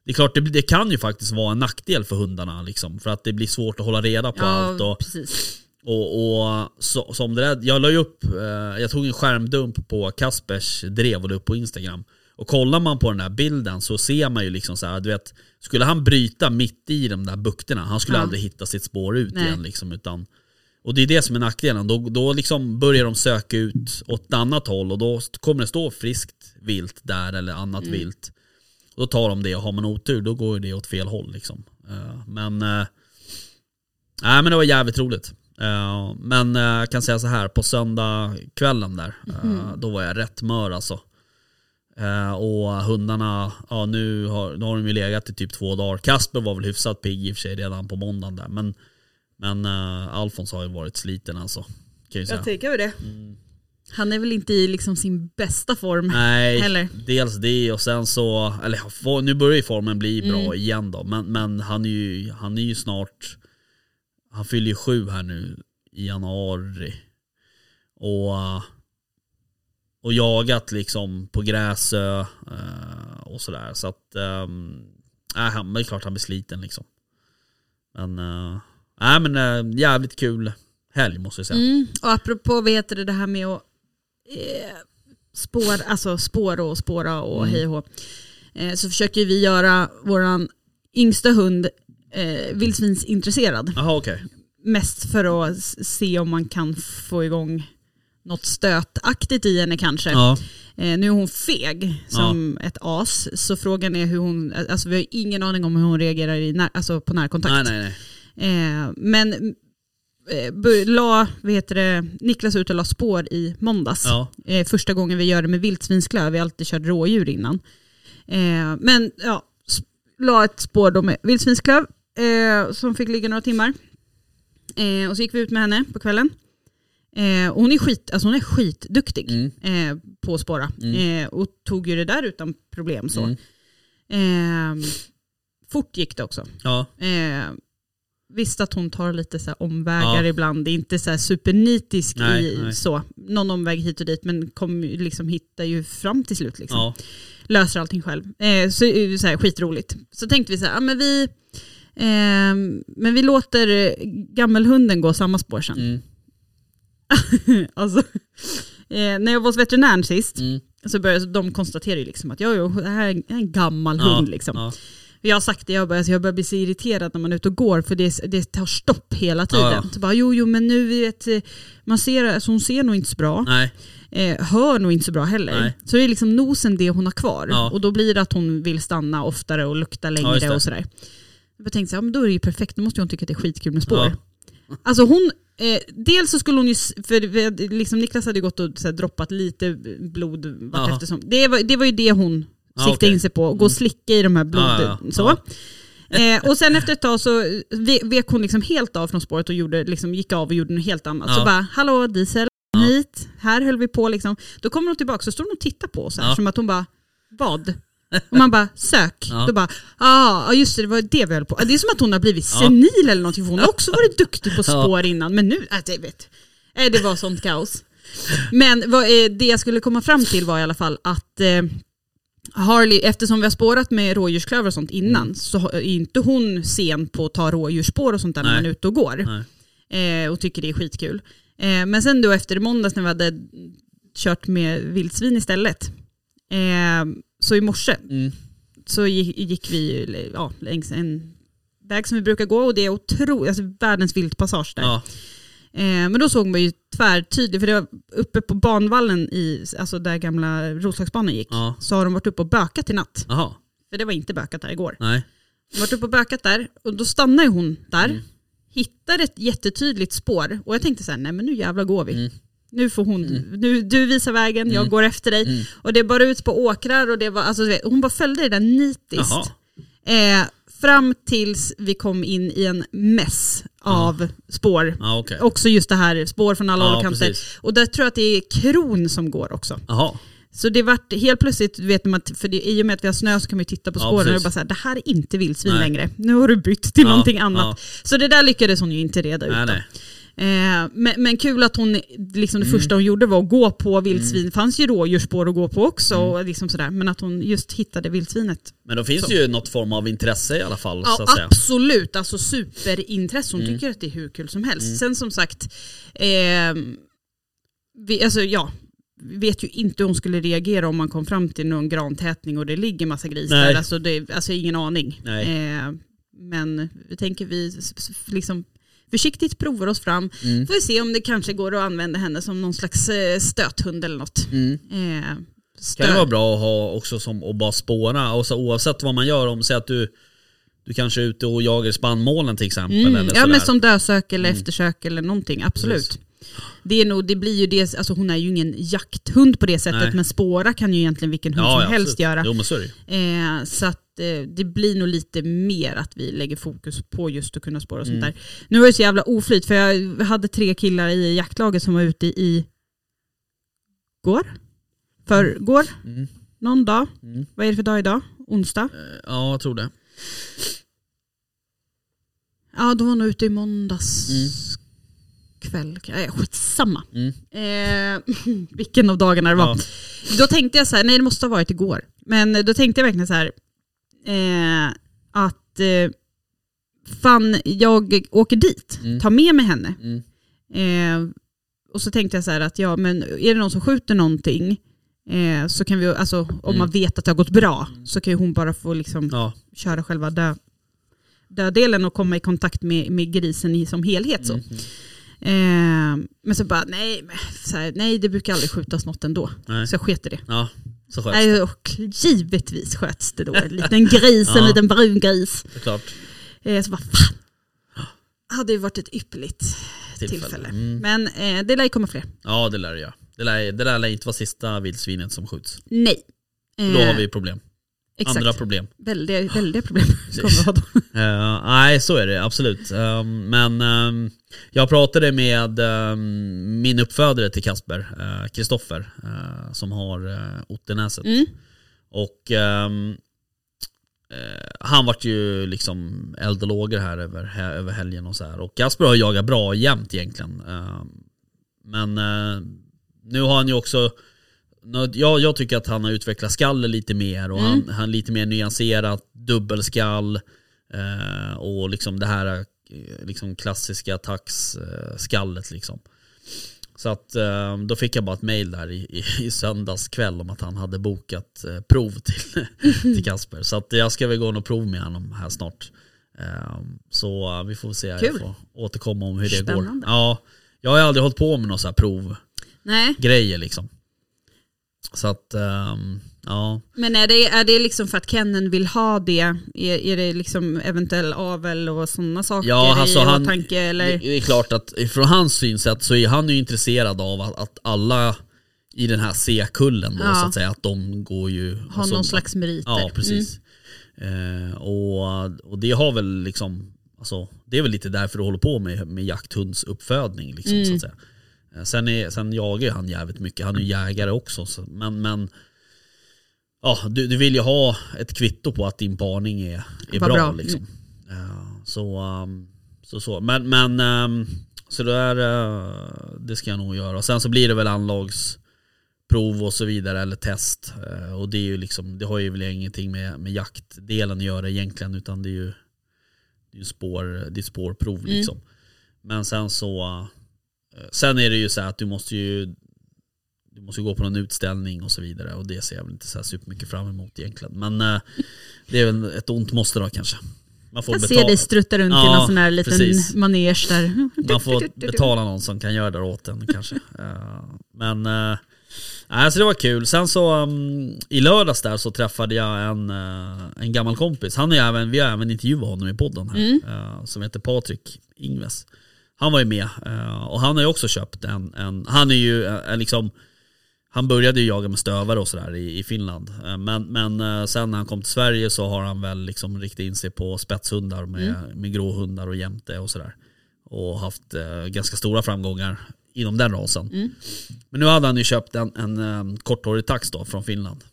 Det är klart, det, det kan ju faktiskt vara en nackdel för hundarna liksom, för att det blir svårt att hålla reda på allt. Ja, Och, precis. och, och så, som det där, jag la ju upp, eh, jag tog en skärmdump på Kaspers drev och la upp på Instagram. Och kollar man på den där bilden så ser man ju liksom så här, du vet, skulle han bryta mitt i de där bukterna, han skulle Ja. aldrig hitta sitt spår ut Nej. igen liksom, utan och det är det som är nackdelen, då, då liksom börjar de söka ut åt ett annat håll och då kommer det stå friskt vilt där eller annat Mm. vilt. Och då tar de det och har man otur då går det åt fel håll liksom. Eh, men, nej, men det var jävligt roligt. Eh, men jag kan säga så här, på söndag kvällen där, eh, då var jag rätt mör alltså. Och hundarna, ja nu har, nu har de ju legat i typ två dagar. Kasper var väl hyfsat pigg i och för sig redan på måndagen där. Men, men eh, Alfons har ju varit sliten alltså. Kan jag säga. Jag tänker det. Mm. Han är väl inte i liksom sin bästa form Nej, heller. dels det och sen så, eller nu börjar ju formen bli bra Mm. igen då. Men, men han, är ju, han är ju snart, han fyller ju sju här nu i januari. Och, eh, och jagat liksom på Gräsö eh, och sådär. Så att, äh, han, det är klart han blir sliten liksom. Men, äh, men äh, jävligt kul helg måste jag säga. Mm. Och apropå vad heter det, det här med att eh, spår, alltså spåra och spåra och Mm. hej och eh, Så försöker vi göra våran yngsta hund eh, vildsvinsintresserad. Jaha okej. Mest för att se om man kan få igång något stötaktigt i henne kanske. Ja. Eh, nu är hon feg som ett as, så frågan är hur hon, alltså vi har ingen aning om hur hon reagerar i när, alltså på närkontakt. Nej nej nej. Eh, men eh, la, vad heter det, Niklas ut och la spår i måndags. Ja. Eh, första gången vi gör det med vildsvinsklöv, vi har alltid kört rådjur innan. Eh, men ja, la ett spår då med vildsvinsklöv eh, som fick ligga några timmar. Eh, och så gick vi ut med henne på kvällen. Eh, och hon är, skit, alltså hon är skitduktig Mm. på att spåra. Eh, och tog ju det där utan problem. så. Mm. Fort gick det också. Ja. Eh, visst att hon tar lite så omvägar Ja. ibland, det är inte så supernitisk Nej, i nej. så. Någon omväg hit och dit men kom, liksom, hittar ju fram till slut. Liksom. Ja. Löser allting själv. Eh, så, det så här, skitroligt. Så tänkte vi så här, ja, men vi, eh, men vi låter eh, gammelhunden gå samma spår sen. Mm. alltså, eh, när jag var hos veterinären sist Mm. så började de konstatera ju liksom att ja, jo, det här är en gammal hund. Liksom. Ja. Jag har sagt det, jag börjar, alltså jag börjar bli så irriterad när man är ute och går för det, det tar stopp hela tiden. Ja, ja. Så bara, jo, jo, men nu vet man ser, alltså hon ser nog inte så bra. Nej, Eh, hör nog inte så bra heller. Nej. Så det är liksom nosen det hon har kvar. Ja. Och då blir det att hon vill stanna oftare och lukta Ja, längre det. och sådär. Jag tänkte så här, ja, men då är det ju perfekt, då måste hon tycka att det är skitkul med spår. Ja. Alltså hon, eh, dels så skulle hon ju, för liksom Niklas hade ju gått och så här, droppat lite blod vart Ja. eftersom. Det var, det var ju det hon Ja, siktade okej. in sig på, gå och slicka i de här blod... Ja, ja, ja. Så. Eh, och sen efter ett tag så ve- vek hon liksom helt av från spåret och gjorde, liksom, gick av och gjorde något helt annat. Ja. Så bara, hallå diesel, Ja. hit, här höll vi på liksom. Då kommer hon tillbaka så står hon och tittar på oss här, Ja. som att hon bara, vad? Och man bara, sök. Ja. Då bara, ah, ja just det, det var det vi höll på. Det är som att hon har blivit Ja. senil eller någonting, för hon har också varit duktig på Ja. spår innan. Men nu, äh, det, vet. Eh, det var sånt kaos. Men vad, eh, det jag skulle komma fram till var i alla fall att eh, Harley, eftersom vi har spårat med rådjursklöver och sånt innan, Mm. så är inte hon sen på att ta rådjursspår och sånt där när Nej. man är ute och går. Eh, och tycker det är skitkul. Eh, men sen då efter måndags när vi hade kört med vildsvin istället, eh, så i morse Mm. så gick, gick vi ja, längs en väg som vi brukar gå och det är otroligt, alltså världens viltpassage där. Ja. Eh, men då såg man ju tvärtydligt, för det var uppe på banvallen i, alltså där gamla Roslagsbanan gick, Ja. så har de varit uppe och bökat i natt. Jaha, För det var inte bökat där igår. nej. De har varit uppe och bökat där och då stannar hon där, Mm. hittar ett jättetydligt spår och jag tänkte så här, nej men nu jävla går vi. Mm. Nu får hon, nu, du visar vägen, jag Mm. går efter dig. Mm. Och det bara ut på åkrar och det var, alltså, hon bara följde det där nitiskt. Eh, fram tills vi kom in i en mäss av spår. Ja, okej. Också just det här, spår från alla håll Ja, och kanter. precis. Och där tror jag att det är kron som går också. Jaha. Så det vart helt plötsligt, vet, man, för det, i och med att vi har snö så kan man ju titta på Ja, spåren och är precis. bara här, det här är inte vildsvin längre. Nu har du bytt till Ja, någonting annat. ja. Så det där lyckades hon ju inte reda ut. Nej, nej. Eh, men, men kul att hon, liksom det Mm. första hon gjorde var att gå på vildsvin. Det fanns ju rådjursspår att gå på också. Mm. Och liksom sådär. Men att hon just hittade vildsvinet. Men då finns Så. ju något form av intresse i alla fall. Ja att säga. absolut, alltså superintresse. Hon Mm. tycker att det är hur kul som helst. Sen som sagt, eh, vi, alltså, ja, vet ju inte hur hon skulle reagera om man kom fram till någon grantätning och det ligger massa gris Nej. Alltså, det, alltså ingen aning. Eh, men vi tänker vi liksom försiktigt provar oss fram. Mm. Får vi se om det kanske går att använda henne som någon slags eh, stöthund eller något. Mm. Eh, Kan det vara bra att ha också som att bara spåra, och så oavsett vad man gör, om säg att du, du kanske är ute och jagar spannmålen till exempel. Mm, eller ja men sådär. som dösök eller Mm. eftersök eller någonting, absolut. Precis. Det, är nog, det blir ju det, alltså hon är ju ingen jakthund på det sättet Nej. men spåra kan ju egentligen vilken hund som helst absolut. göra. Jo men så. Eh, så att det blir nog lite mer att vi lägger fokus på just att kunna spåra och sånt Mm. där. Nu var det så jävla oflyt för jag hade tre killar i jaktlaget som var ute i går, förrgår, Mm. någon dag. Mm. Vad är det för dag idag? Onsdag? Eh, Ja, jag tror det. Ja, de var nog ute i måndags Mm. kväll. Nej, skitsamma. Mm. Eh, vilken av dagarna det var. Ja. Då tänkte jag så här, nej det måste ha varit igår. Men då tänkte jag verkligen så här, eh, att eh, fan jag åker dit, Mm. tar med mig henne. Mm. Eh, och så tänkte jag så här att ja men är det någon som skjuter någonting eh, så kan vi, alltså om Mm. man vet att det har gått bra så kan ju hon bara få liksom Ja. köra själva dö, dödelen och komma i kontakt med, med grisen i, som helhet. Så. Mm. Eh, men så bara, nej, så här, nej det brukar aldrig skjutas något ändå. Nej. Så jag sket i det. Ja, så sköts det. Nej, och givetvis sköts det då. En liten gris, en Ja. liten brun gris. Såklart. Eh, så bara, fan. Hade ju varit ett ypperligt Tillfälle. tillfälle. Mm. Men eh, det lär ju komma fler. Ja, det lär det göra. Det lär, det lär inte vara sista vildsvinet som skjuts. Nej. Eh, Då har vi problem. Exakt. Andra problem. Väldiga, väldiga problem Precis. kommer vi ha då. Eh, nej, så är det absolut. Um, men um, jag pratade med um, min uppfödare till Kasper, Kristoffer, som har uh, Ottenäset. Mm. Och ehm, eh, han vart ju liksom eld här över, här över helgen och så här. Och Kasper har jagat bra jämt egentligen. Ehm, men eh, nu har han ju också jag, jag tycker att han har utvecklat skallet lite mer och Mm. han, han är lite mer nyanserat, dubbelskall eh, och liksom det här eh, liksom klassiska taxskallet liksom. Så att eh, då fick jag bara ett mail där i, i, i söndags kväll om att han hade bokat eh, prov till, till Kasper. Så att jag ska väl gå och prov med honom här snart. Eh, så eh, vi får se, jag Kul. får återkomma om hur det går. Spännande. Ja, jag har aldrig hållit på med några så här provgrejer liksom. Så att, ehm, ja. men är det, är det liksom för att Kennen vill ha det? Är, är det liksom eventuell avel och sådana saker Ja, alltså i han, åtanke? Eller? Det, är klart att från hans synsätt så är han ju intresserad av att, att alla i den här C-kullen då Ja. så att säga, att de går ju... ha någon slags meriter? Ja, precis. Eh, och, och det har väl liksom, alltså, det är väl lite därför du håller på med, med jakthundsuppfödning liksom, Mm. så att säga. Eh, Sen, är, sen jagar ju han jävligt mycket, han är ju jägare också. Så, men, men ja, du, du vill ju ha ett kvitto på att din parning är, är bra. bra. Liksom. Eh, så, um, så, så. Men, men um, så det, där, eh, det ska jag nog göra. Och sen så blir det väl anlagsprov och så vidare, eller test. Och det, är ju liksom, det har ju väl ingenting med, med jaktdelen att göra egentligen, utan det är ju, det är spår, det är spårprov. Mm. Liksom. Men sen så Sen är det ju så här att du måste ju Du måste gå på någon utställning och så vidare och det ser jag väl inte så här supermycket fram emot egentligen. Men eh, det är väl ett ont måste då kanske. Man får Jag ser dig strutta runt i Ja, någon sån här liten precis. manege där. man får betala någon som kan göra det åt en kanske. Eh, Men uh, alltså det var kul. Sen så um, i lördags där så träffade jag en, eh, en gammal kompis. Han är även, vi har även intervjuat honom i podden här. Mm. eh, som heter Patrik Ingves. Han var ju med eh, och han har ju också köpt en, en han är ju eh, liksom han började ju jaga med stövare och sådär i, i Finland. Eh, Men, men eh, sen när han kom till Sverige så har han väl liksom riktat in sig på spetshundar med, med gråhundar och jämte och sådär. Och haft eh, ganska stora framgångar inom den rasen. Men nu hade han ju köpt en, en um, korthårig tax då från Finland.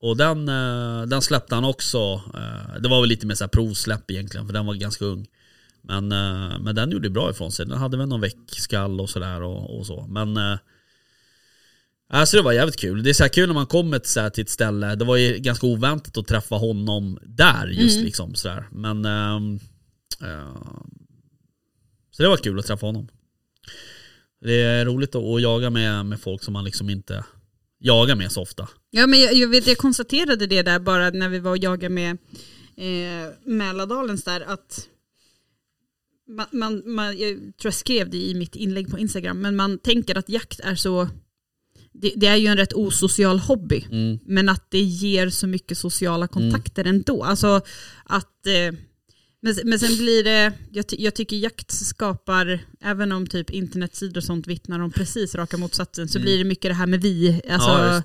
Och den, eh, den släppte han också. eh, det var väl lite mer så här provsläpp egentligen för den var ganska ung. Men, eh, men den gjorde bra ifrån sig. Den hade väl någon väckskall och sådär och, och så. Men Alltså det var jävligt kul. Det är så här kul när man kommer till, så här, till ett ställe. Det var ju ganska oväntat att träffa honom där just liksom sådär. Men eh, Så det var kul att träffa honom. Det är roligt att, att jaga med, med folk som man liksom inte jagar med så ofta. Ja, men jag, jag, vet, jag konstaterade det där bara när vi var och jagade med eh, Mälardalens där att man, man, man, jag tror jag skrev det i mitt inlägg på Instagram, men man tänker att jakt är så det, det är ju en rätt osocial hobby, Mm. men att det ger så mycket sociala kontakter ändå. Alltså att, eh, men, men sen blir det, jag, jag tycker jakt skapar, även om typ internetsidor och sånt vittnar om precis raka motsatsen, så blir det mycket det här med vi, alltså Mm. Ja.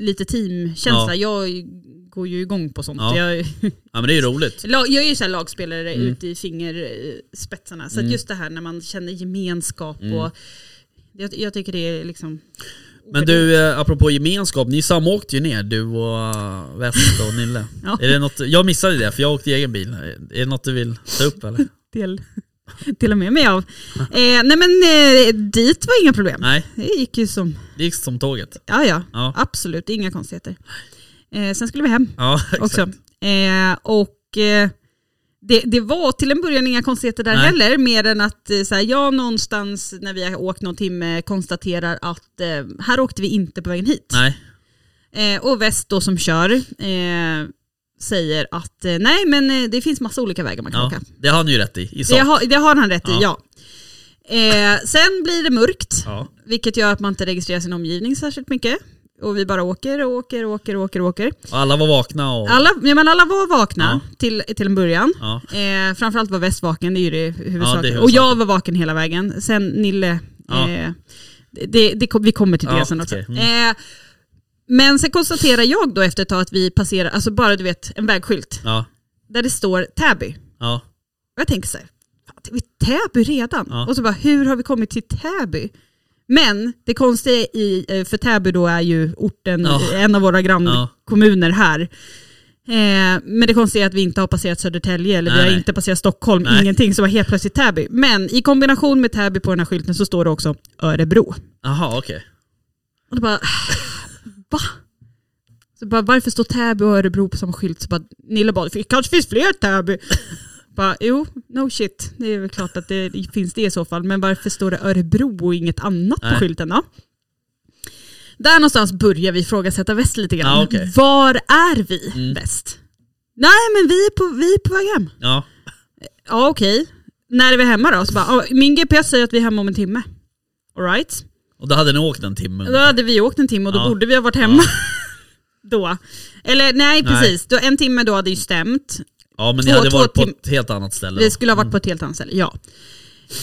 Lite teamkänsla. Ja. Jag går ju igång på sånt. Ja. Jag, Ja men det är ju roligt. jag är ju så här lagspelare Mm. ute i fingerspetsarna. Så att just det här när man känner gemenskap Mm. och jag, jag tycker det är liksom Men du, eh, apropå gemenskap, ni samåkte ju ner, du och uh, Väst och Nille. Ja. Är det något, jag missade det för jag åkte i egen bil. Är det något du vill ta upp eller? del, dela med mig av. Eh, nej men eh, dit var inga problem. Nej, Det gick ju som, det gick som tåget. ja ja, Ja, absolut inga konstigheter. Eh, sen skulle vi hem ja exakt. också. Eh, och eh, det, det var till en början inga konstigheter där Nej. heller, mer än att eh, så här, jag någonstans när vi har åkt någon timme konstaterar att eh, här åkte vi inte på vägen hit. Nej, Eh, och Väst då som kör eh, säger att eh, nej men eh, det finns massa olika vägar man kan ja, åka. det har han ju rätt i, i sak. Det har, det har han rätt i, Ja. ja. Eh, sen blir det mörkt, Ja. vilket gör att man inte registrerar sin omgivning särskilt mycket. Och vi bara åker och åker och åker och åker och åker. Och alla var vakna och... Alla, ja, men alla var vakna till, till en början. Ja. Eh, framförallt var Väst vaken, det är ju det huvudsakliga. det är och jag var vaken hela vägen. Sen Nille, Ja. eh, det, det, kom- vi kommer till det Ja, sen också. okej. Mm. Eh, men sen konstaterar jag då efter ett tag att vi passerar, alltså bara du vet en vägskylt Ja, där det står Täby. ja, Och jag tänker så här, fan, det är vi Täby redan? Ja. Och så bara, hur har vi kommit till Täby? Men det konstiga i, eh, för Täby då är ju orten, Ja. en av våra grannkommuner här. Eh, men det konstiga är att vi inte har passerat Södertälje eller vi Nej, har nej. inte passerat Stockholm, Nej. ingenting. Så var helt plötsligt Täby. Men i kombination med Täby på den här skylten så står det också Örebro. jaha okej. Och då bara, va? Så bara, varför står Täby och Örebro på samma skylt? Så bara, Nille bara, det kanske finns fler Täby. bara, jo, no shit. Det är väl klart att det finns det i så fall. Men varför står det Örebro och inget annat Nej. på skylten då? Där någonstans börjar vi ifrågasätta väst lite grann. Ja, okej. Var är vi Mm. väst? Nej men vi är på, vi är på väg hem. Ja, Ja okej. När är vi hemma då? Så bara, "Ja, min GPS säger att vi är hemma om en timme. Alright. Och då hade ni åkt en timme. Då hade vi åkt en timme och då Ja. borde vi ha varit hemma. då. Eller nej Nej. precis, Då, en timme då hade ju stämt. Ja men ni Två- hade varit på ett helt annat ställe. Vi då. skulle ha varit på ett helt annat ställe, ja.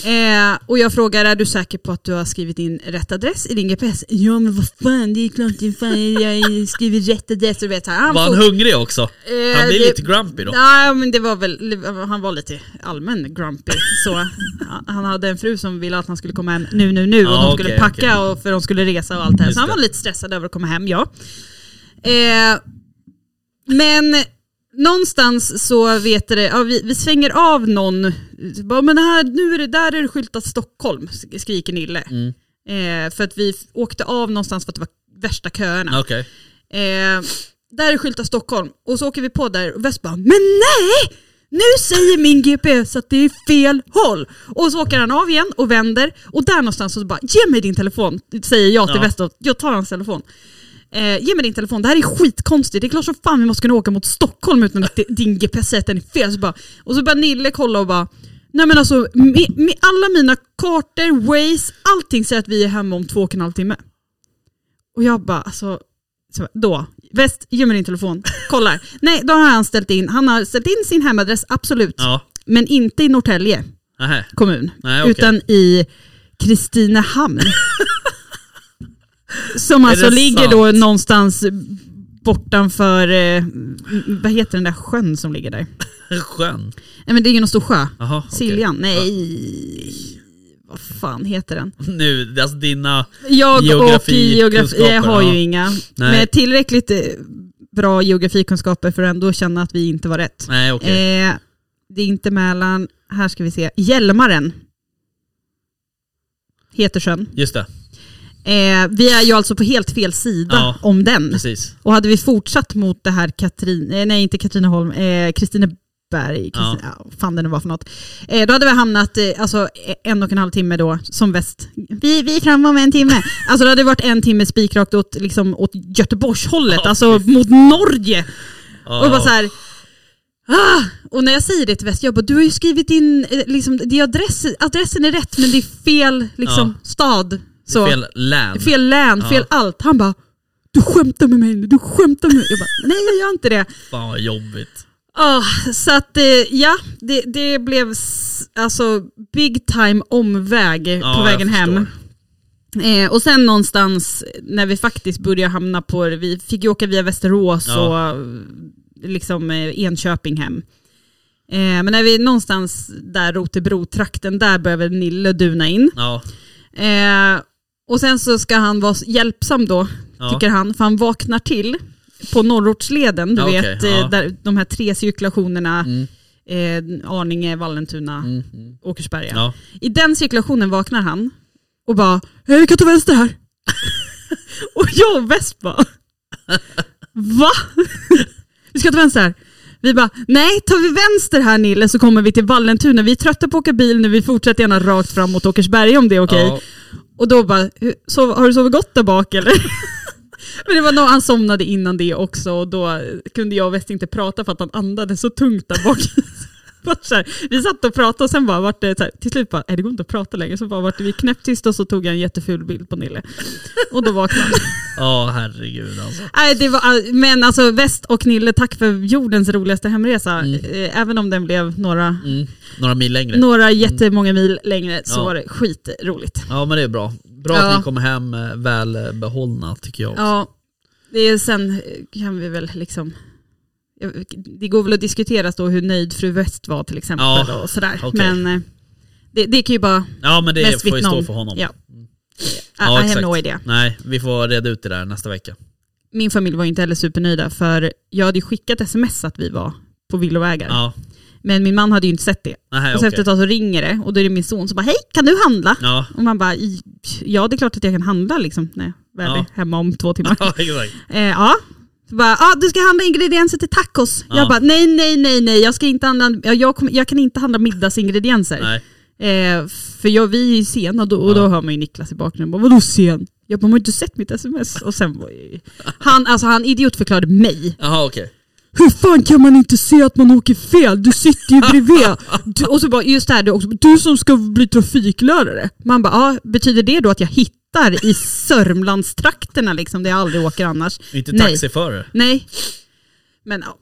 Eh, och jag frågar, är du säker på att du har skrivit in rätt adress i din GPS? Ja men vad fan, det är klart det fan, jag skriver rätt adress. Och du vet, han Var han hungrig också? Eh, Han det- lite grumpy då. Nej men det var väl, han var lite allmän grumpy. Så, han hade en fru som ville att han skulle komma hem nu, nu, nu och Ja, de skulle packa okej. och för de skulle resa och allt det här. Så han var lite stressad över att komma hem, ja. Eh, men någonstans så vet det, ja, vi, vi svänger av någon, bara, men här, nu är det, där är det skyltat Stockholm, skriker Nille. Mm. Eh, för att vi åkte av någonstans för att det var värsta köerna. Okej. Eh, där är skyltat Stockholm och så åker vi på där och West bara Men nej! Nu säger min GPS att det är fel håll. Och så åker han av igen och vänder och där någonstans så bara Ge mig din telefon, säger jag till Ja. West. Jag tar hans telefon. Eh, ge mig din telefon, det här är skitkonstigt. Det är klart som fan vi måste kunna åka mot Stockholm utan att din GPS säger att den är fel. Så bara, och så börjar Nille kolla och bara Nej men alltså, med, med alla mina kartor, Waze, allting säger att vi är hemma om två och en halv timme. Och jag bara, alltså, så, då, väst, ge mig din telefon, kollar. Nej, då har han ställt in, han har ställt in sin hemadress, absolut. Ja. Men inte i Norrtälje kommun, Nej, okej. utan i Kristinehamn. Som alltså det ligger sant? då någonstans bortanför, eh, vad heter den där sjön som ligger där? Sjön. Nej men det är ingen stor sjö. Jaha, okej. Siljan? Nej. Vad fan heter den? Nu, alltså dina... Jag Geografi- och geografi, jag har ju ja. inga. Nej. Med tillräckligt eh, bra geografikunskaper för att ändå känna att vi inte var rätt. Nej okej. Eh, det är inte Mälaren, här ska vi se, Hjälmaren heter sjön. Just det, Eh, vi är ju alltså på helt fel sida Ja, om den. precis. Och hade vi fortsatt mot det här Katrin, eh, nej inte Katrineholm, eh, Kristineberg, Kristin, Ja. ja. fan det nu var för något. Eh, då hade vi hamnat eh, alltså, en och en halv timme då som väst. Vi, vi är framme om en timme. Alltså det hade varit en timme spikrakt åt, liksom, åt Göteborgshållet, Ja, alltså mot Norge. Ja. Och bara så här, ah! Och när jag säger det till väst, jag bara du har ju skrivit in, eh, liksom, det är adress, adressen är rätt men det är fel liksom, stad. Så. Fel län. Fel län, Ja. fel allt. Han bara, du skämtar med mig nu, du skämtar med mig. Jag bara, nej jag gör inte det. Fan vad jobbigt. Ah, så att eh, ja, det, det blev alltså big time omväg Ja, på vägen hem. Eh, och sen någonstans när vi faktiskt började hamna på, vi fick ju åka via Västerås Ja. och liksom eh, Enköping hem. Eh, men när vi någonstans där Rotebro-trakten, där började Nille duna in. Ja. Eh, och sen så ska han vara hjälpsam då, Ja. tycker han, för han vaknar till på Norrortsleden, du Ja, vet, eh, ja. där, de här tre cirkulationerna, Mm. eh, Arninge, Vallentuna, Mm. Mm. Åkersberga. I den cirkulationen vaknar han och bara “Vi kan ta vänster här”. och jag och bara “Va? vi ska ta vänster här?” Vi bara “Nej, tar vi vänster här Nille så kommer vi till Vallentuna. Vi är trötta på att åka bil nu, vi fortsätter gärna rakt fram mot Åkersberga om det är okej”. Ja. Och då bara "Hur- sov, “Har du sovit gott där bak eller?” Men det var nog, han somnade innan det också och då kunde jag och West inte prata för att han andades så tungt där bak. Här, vi satt och pratade och sen bara vart det så här, till slut bara, nej det går inte att prata längre. Så bara vart det vi knäpptysta och så tog jag en jätteful bild på Nille. Och då vaknade han. Ja, herregud alltså. Nej, det var, men alltså West och Nille, tack för jordens roligaste hemresa. Eh, Även om den blev några, Mm. Några mil längre. några jättemånga mil längre så Ja. var det skitroligt. Ja men det är bra. Bra Ja. att ni kommer hem eh, väl eh, behållna tycker jag också. Ja, det är sen kan vi väl liksom det går väl att diskutera då hur nöjd fru West var till exempel Ja, och sådär. okej. Men eh, det, det kan ju bara Ja men det mest får ju stå för honom. Ja. I, Ja, I have exakt. no idea. Nej, vi får reda ut det där nästa vecka. Min familj var inte heller supernöjda för jag hade ju skickat sms att vi var på villovägar. Ja, Men min man hade ju inte sett det. nej och så okej. efter ett tag så ringer det och då är det min son som bara hej kan du handla? Ja, Och man bara "I- ja det är klart att jag kan handla liksom när jag väl Ja. är hemma om två timmar. ja bara, ah, du ska handla ingredienser till tacos. Ja. Jag bara, nej, nej, nej, nej, jag, ska inte handla, jag, kommer- jag kan inte handla middagsingredienser. Nej. Eh, för jag, vi är ju sena då, och Ja. då hör man ju Niklas i bakgrunden. Bara, Vadå sen? Jag bara, har inte sett mitt sms. Och sen han, alltså, han idiotförklarade mig. Jaha okej. Hur fan kan man inte se att man åker fel? Du sitter ju bredvid. Du, och så bara, just det här, du, också, du som ska bli trafiklärare. Man bara, ja, betyder det då att jag hittar i Sörmlandstrakterna liksom, där jag aldrig åker annars? Inte taxiförare? Nej. Men ja,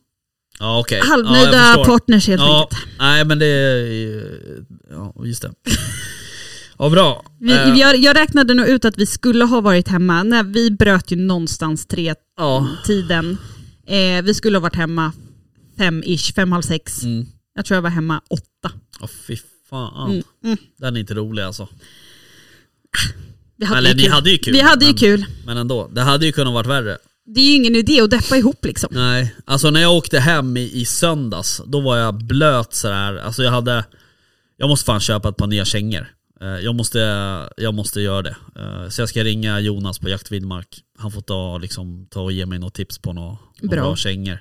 Ja ja, halvnöjda förstår. partners helt Ja, enkelt. nej men det är Ja, just det. Ja bra. Vi, Eh, jag, jag räknade nog ut att vi skulle ha varit hemma, när vi bröt ju någonstans tre ja. tiden. Eh, vi skulle ha varit hemma fem-ish, fem, halv sex. Mm. Jag tror jag var hemma åtta. Ja fy fan. Mm, mm. Den är inte rolig alltså. Vi hade Eller ju ni kul. hade ju kul. Vi hade ju men, kul. Men ändå, det hade ju kunnat varit värre. Det är ju ingen idé att deppa ihop liksom. Nej, alltså när jag åkte hem i, i söndags, då var jag blöt sådär. Alltså jag hade, jag måste fan köpa ett par nya kängor. Eh, Jag måste, jag måste göra det. Eh, Så jag ska ringa Jonas på Jakt Vildmark. Han får ta, liksom, ta och ge mig något tips på några Bra. bra kängor.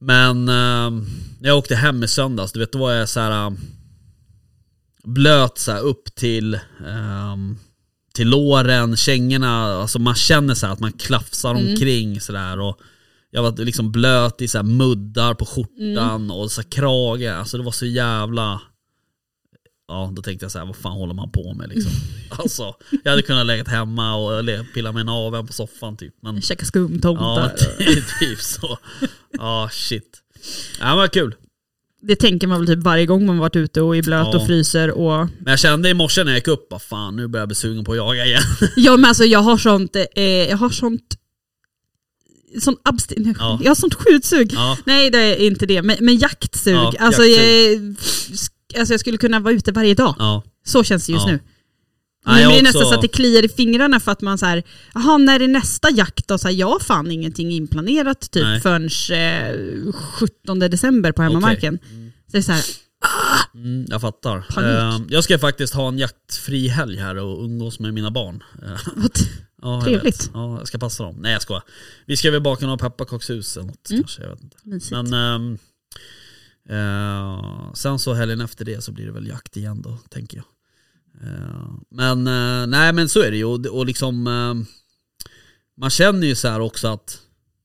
Men eh, när jag åkte hem i söndags, du vet då var jag så här eh, blöt så här upp till ehm, till låren, kängorna, alltså man känner så här att man klafsar omkring sådär och jag var liksom blöt i så här muddar på skjortan och så här krage, alltså det var så jävla Ja, då tänkte jag så här, vad fan håller man på med liksom? Alltså, jag hade kunnat lägga hemma och pilla med naveln på soffan typ. Men Käka skumtomtar. ja, typ så. Ja, shit. Ja, men vad kul. Det tänker man väl typ varje gång man varit ute och är blöt Ja. och fryser och... Men jag kände i morse när jag gick upp, vad fan nu börjar jag bli sugen på att jaga igen. Ja men alltså jag har sånt, eh, jag har sånt... Sånt abstin... Ja. Jag har sånt skjutsug. Ja, Nej det är inte det, men, men jaktsug. Ja, alltså, jaktsug. Jag, alltså jag skulle kunna vara ute varje dag. ja. Så känns det just Ja. nu. Nu blir det också- nästan så att det kliar i fingrarna för att man så här, jaha när är nästa jakt då? Så här, jag har fan ingenting inplanerat typ Nej. förrän eh, 17 december på hemmamarken. Så det är så här, Mm, jag fattar. Eh, jag ska faktiskt ha en jaktfri helg här och umgås med mina barn. Ja, Trevligt. Ja, jag ska passa dem. Nej jag skojar. Vi ska väl baka några pepparkakshus eller något Mm. kanske, jag vet inte. mysigt. Men ehm, eh, sen så helgen efter det så blir det väl jakt igen då, tänker jag. Eh, men eh, nej men så är det ju och, och liksom ehm, man känner ju så här också att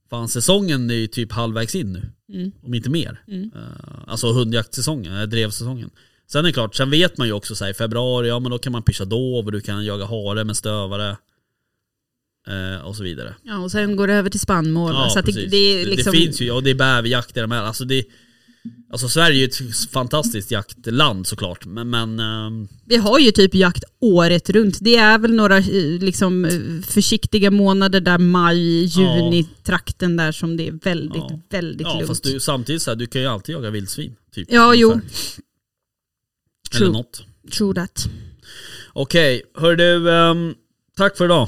fan säsongen är ju typ halvvägs in nu, Mm. om inte mer. Mm. Eh, alltså hundjaktsäsongen, eh, drevsäsongen. Sen är det klart, sen vet man ju också så här, i februari, ja men då kan man pischa dov och du kan jaga hare med stövare. eh, och så vidare. Ja, och sen går det över till spannmål. så att det, det, liksom, det finns ju, och det är bäverjakt i de här. Alltså, det, alltså Sverige är ju ett fantastiskt jaktland såklart. Men, men ehm, Vi har ju typ jakt året runt. Det är väl några eh, liksom, eh, försiktiga månader där maj, juni, trakten där som det är väldigt, Ja. väldigt ja, lugnt. fast du, samtidigt så här, du kan ju alltid jaga vildsvin. Typ, Ja, jo. ungefär. Eller True. något. True that. Okej, hör du, ehm, tack för idag.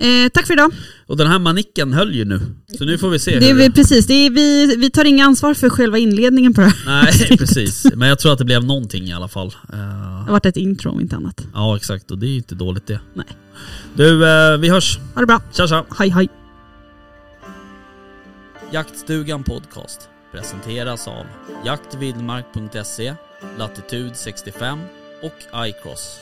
Eh, tack för idag. Och den här manicken höll ju nu. Så nu får vi se Det är vi, precis, det är vi, vi tar inga ansvar för själva inledningen på det här. Nej, precis. Men jag tror att det blev någonting i alla fall. Eh, Det har varit ett intro om inte annat. ja, exakt. Och det är ju inte dåligt det. Nej. Du, eh, vi hörs. Ha det bra. Tja, tja. Hej hej. Jaktstugan Podcast presenteras av jaktvildmark.se, Latitude 65 och iCross.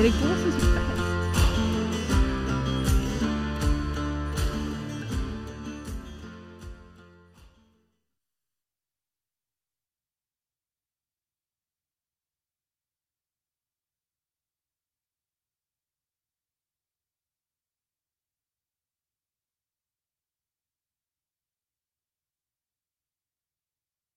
direito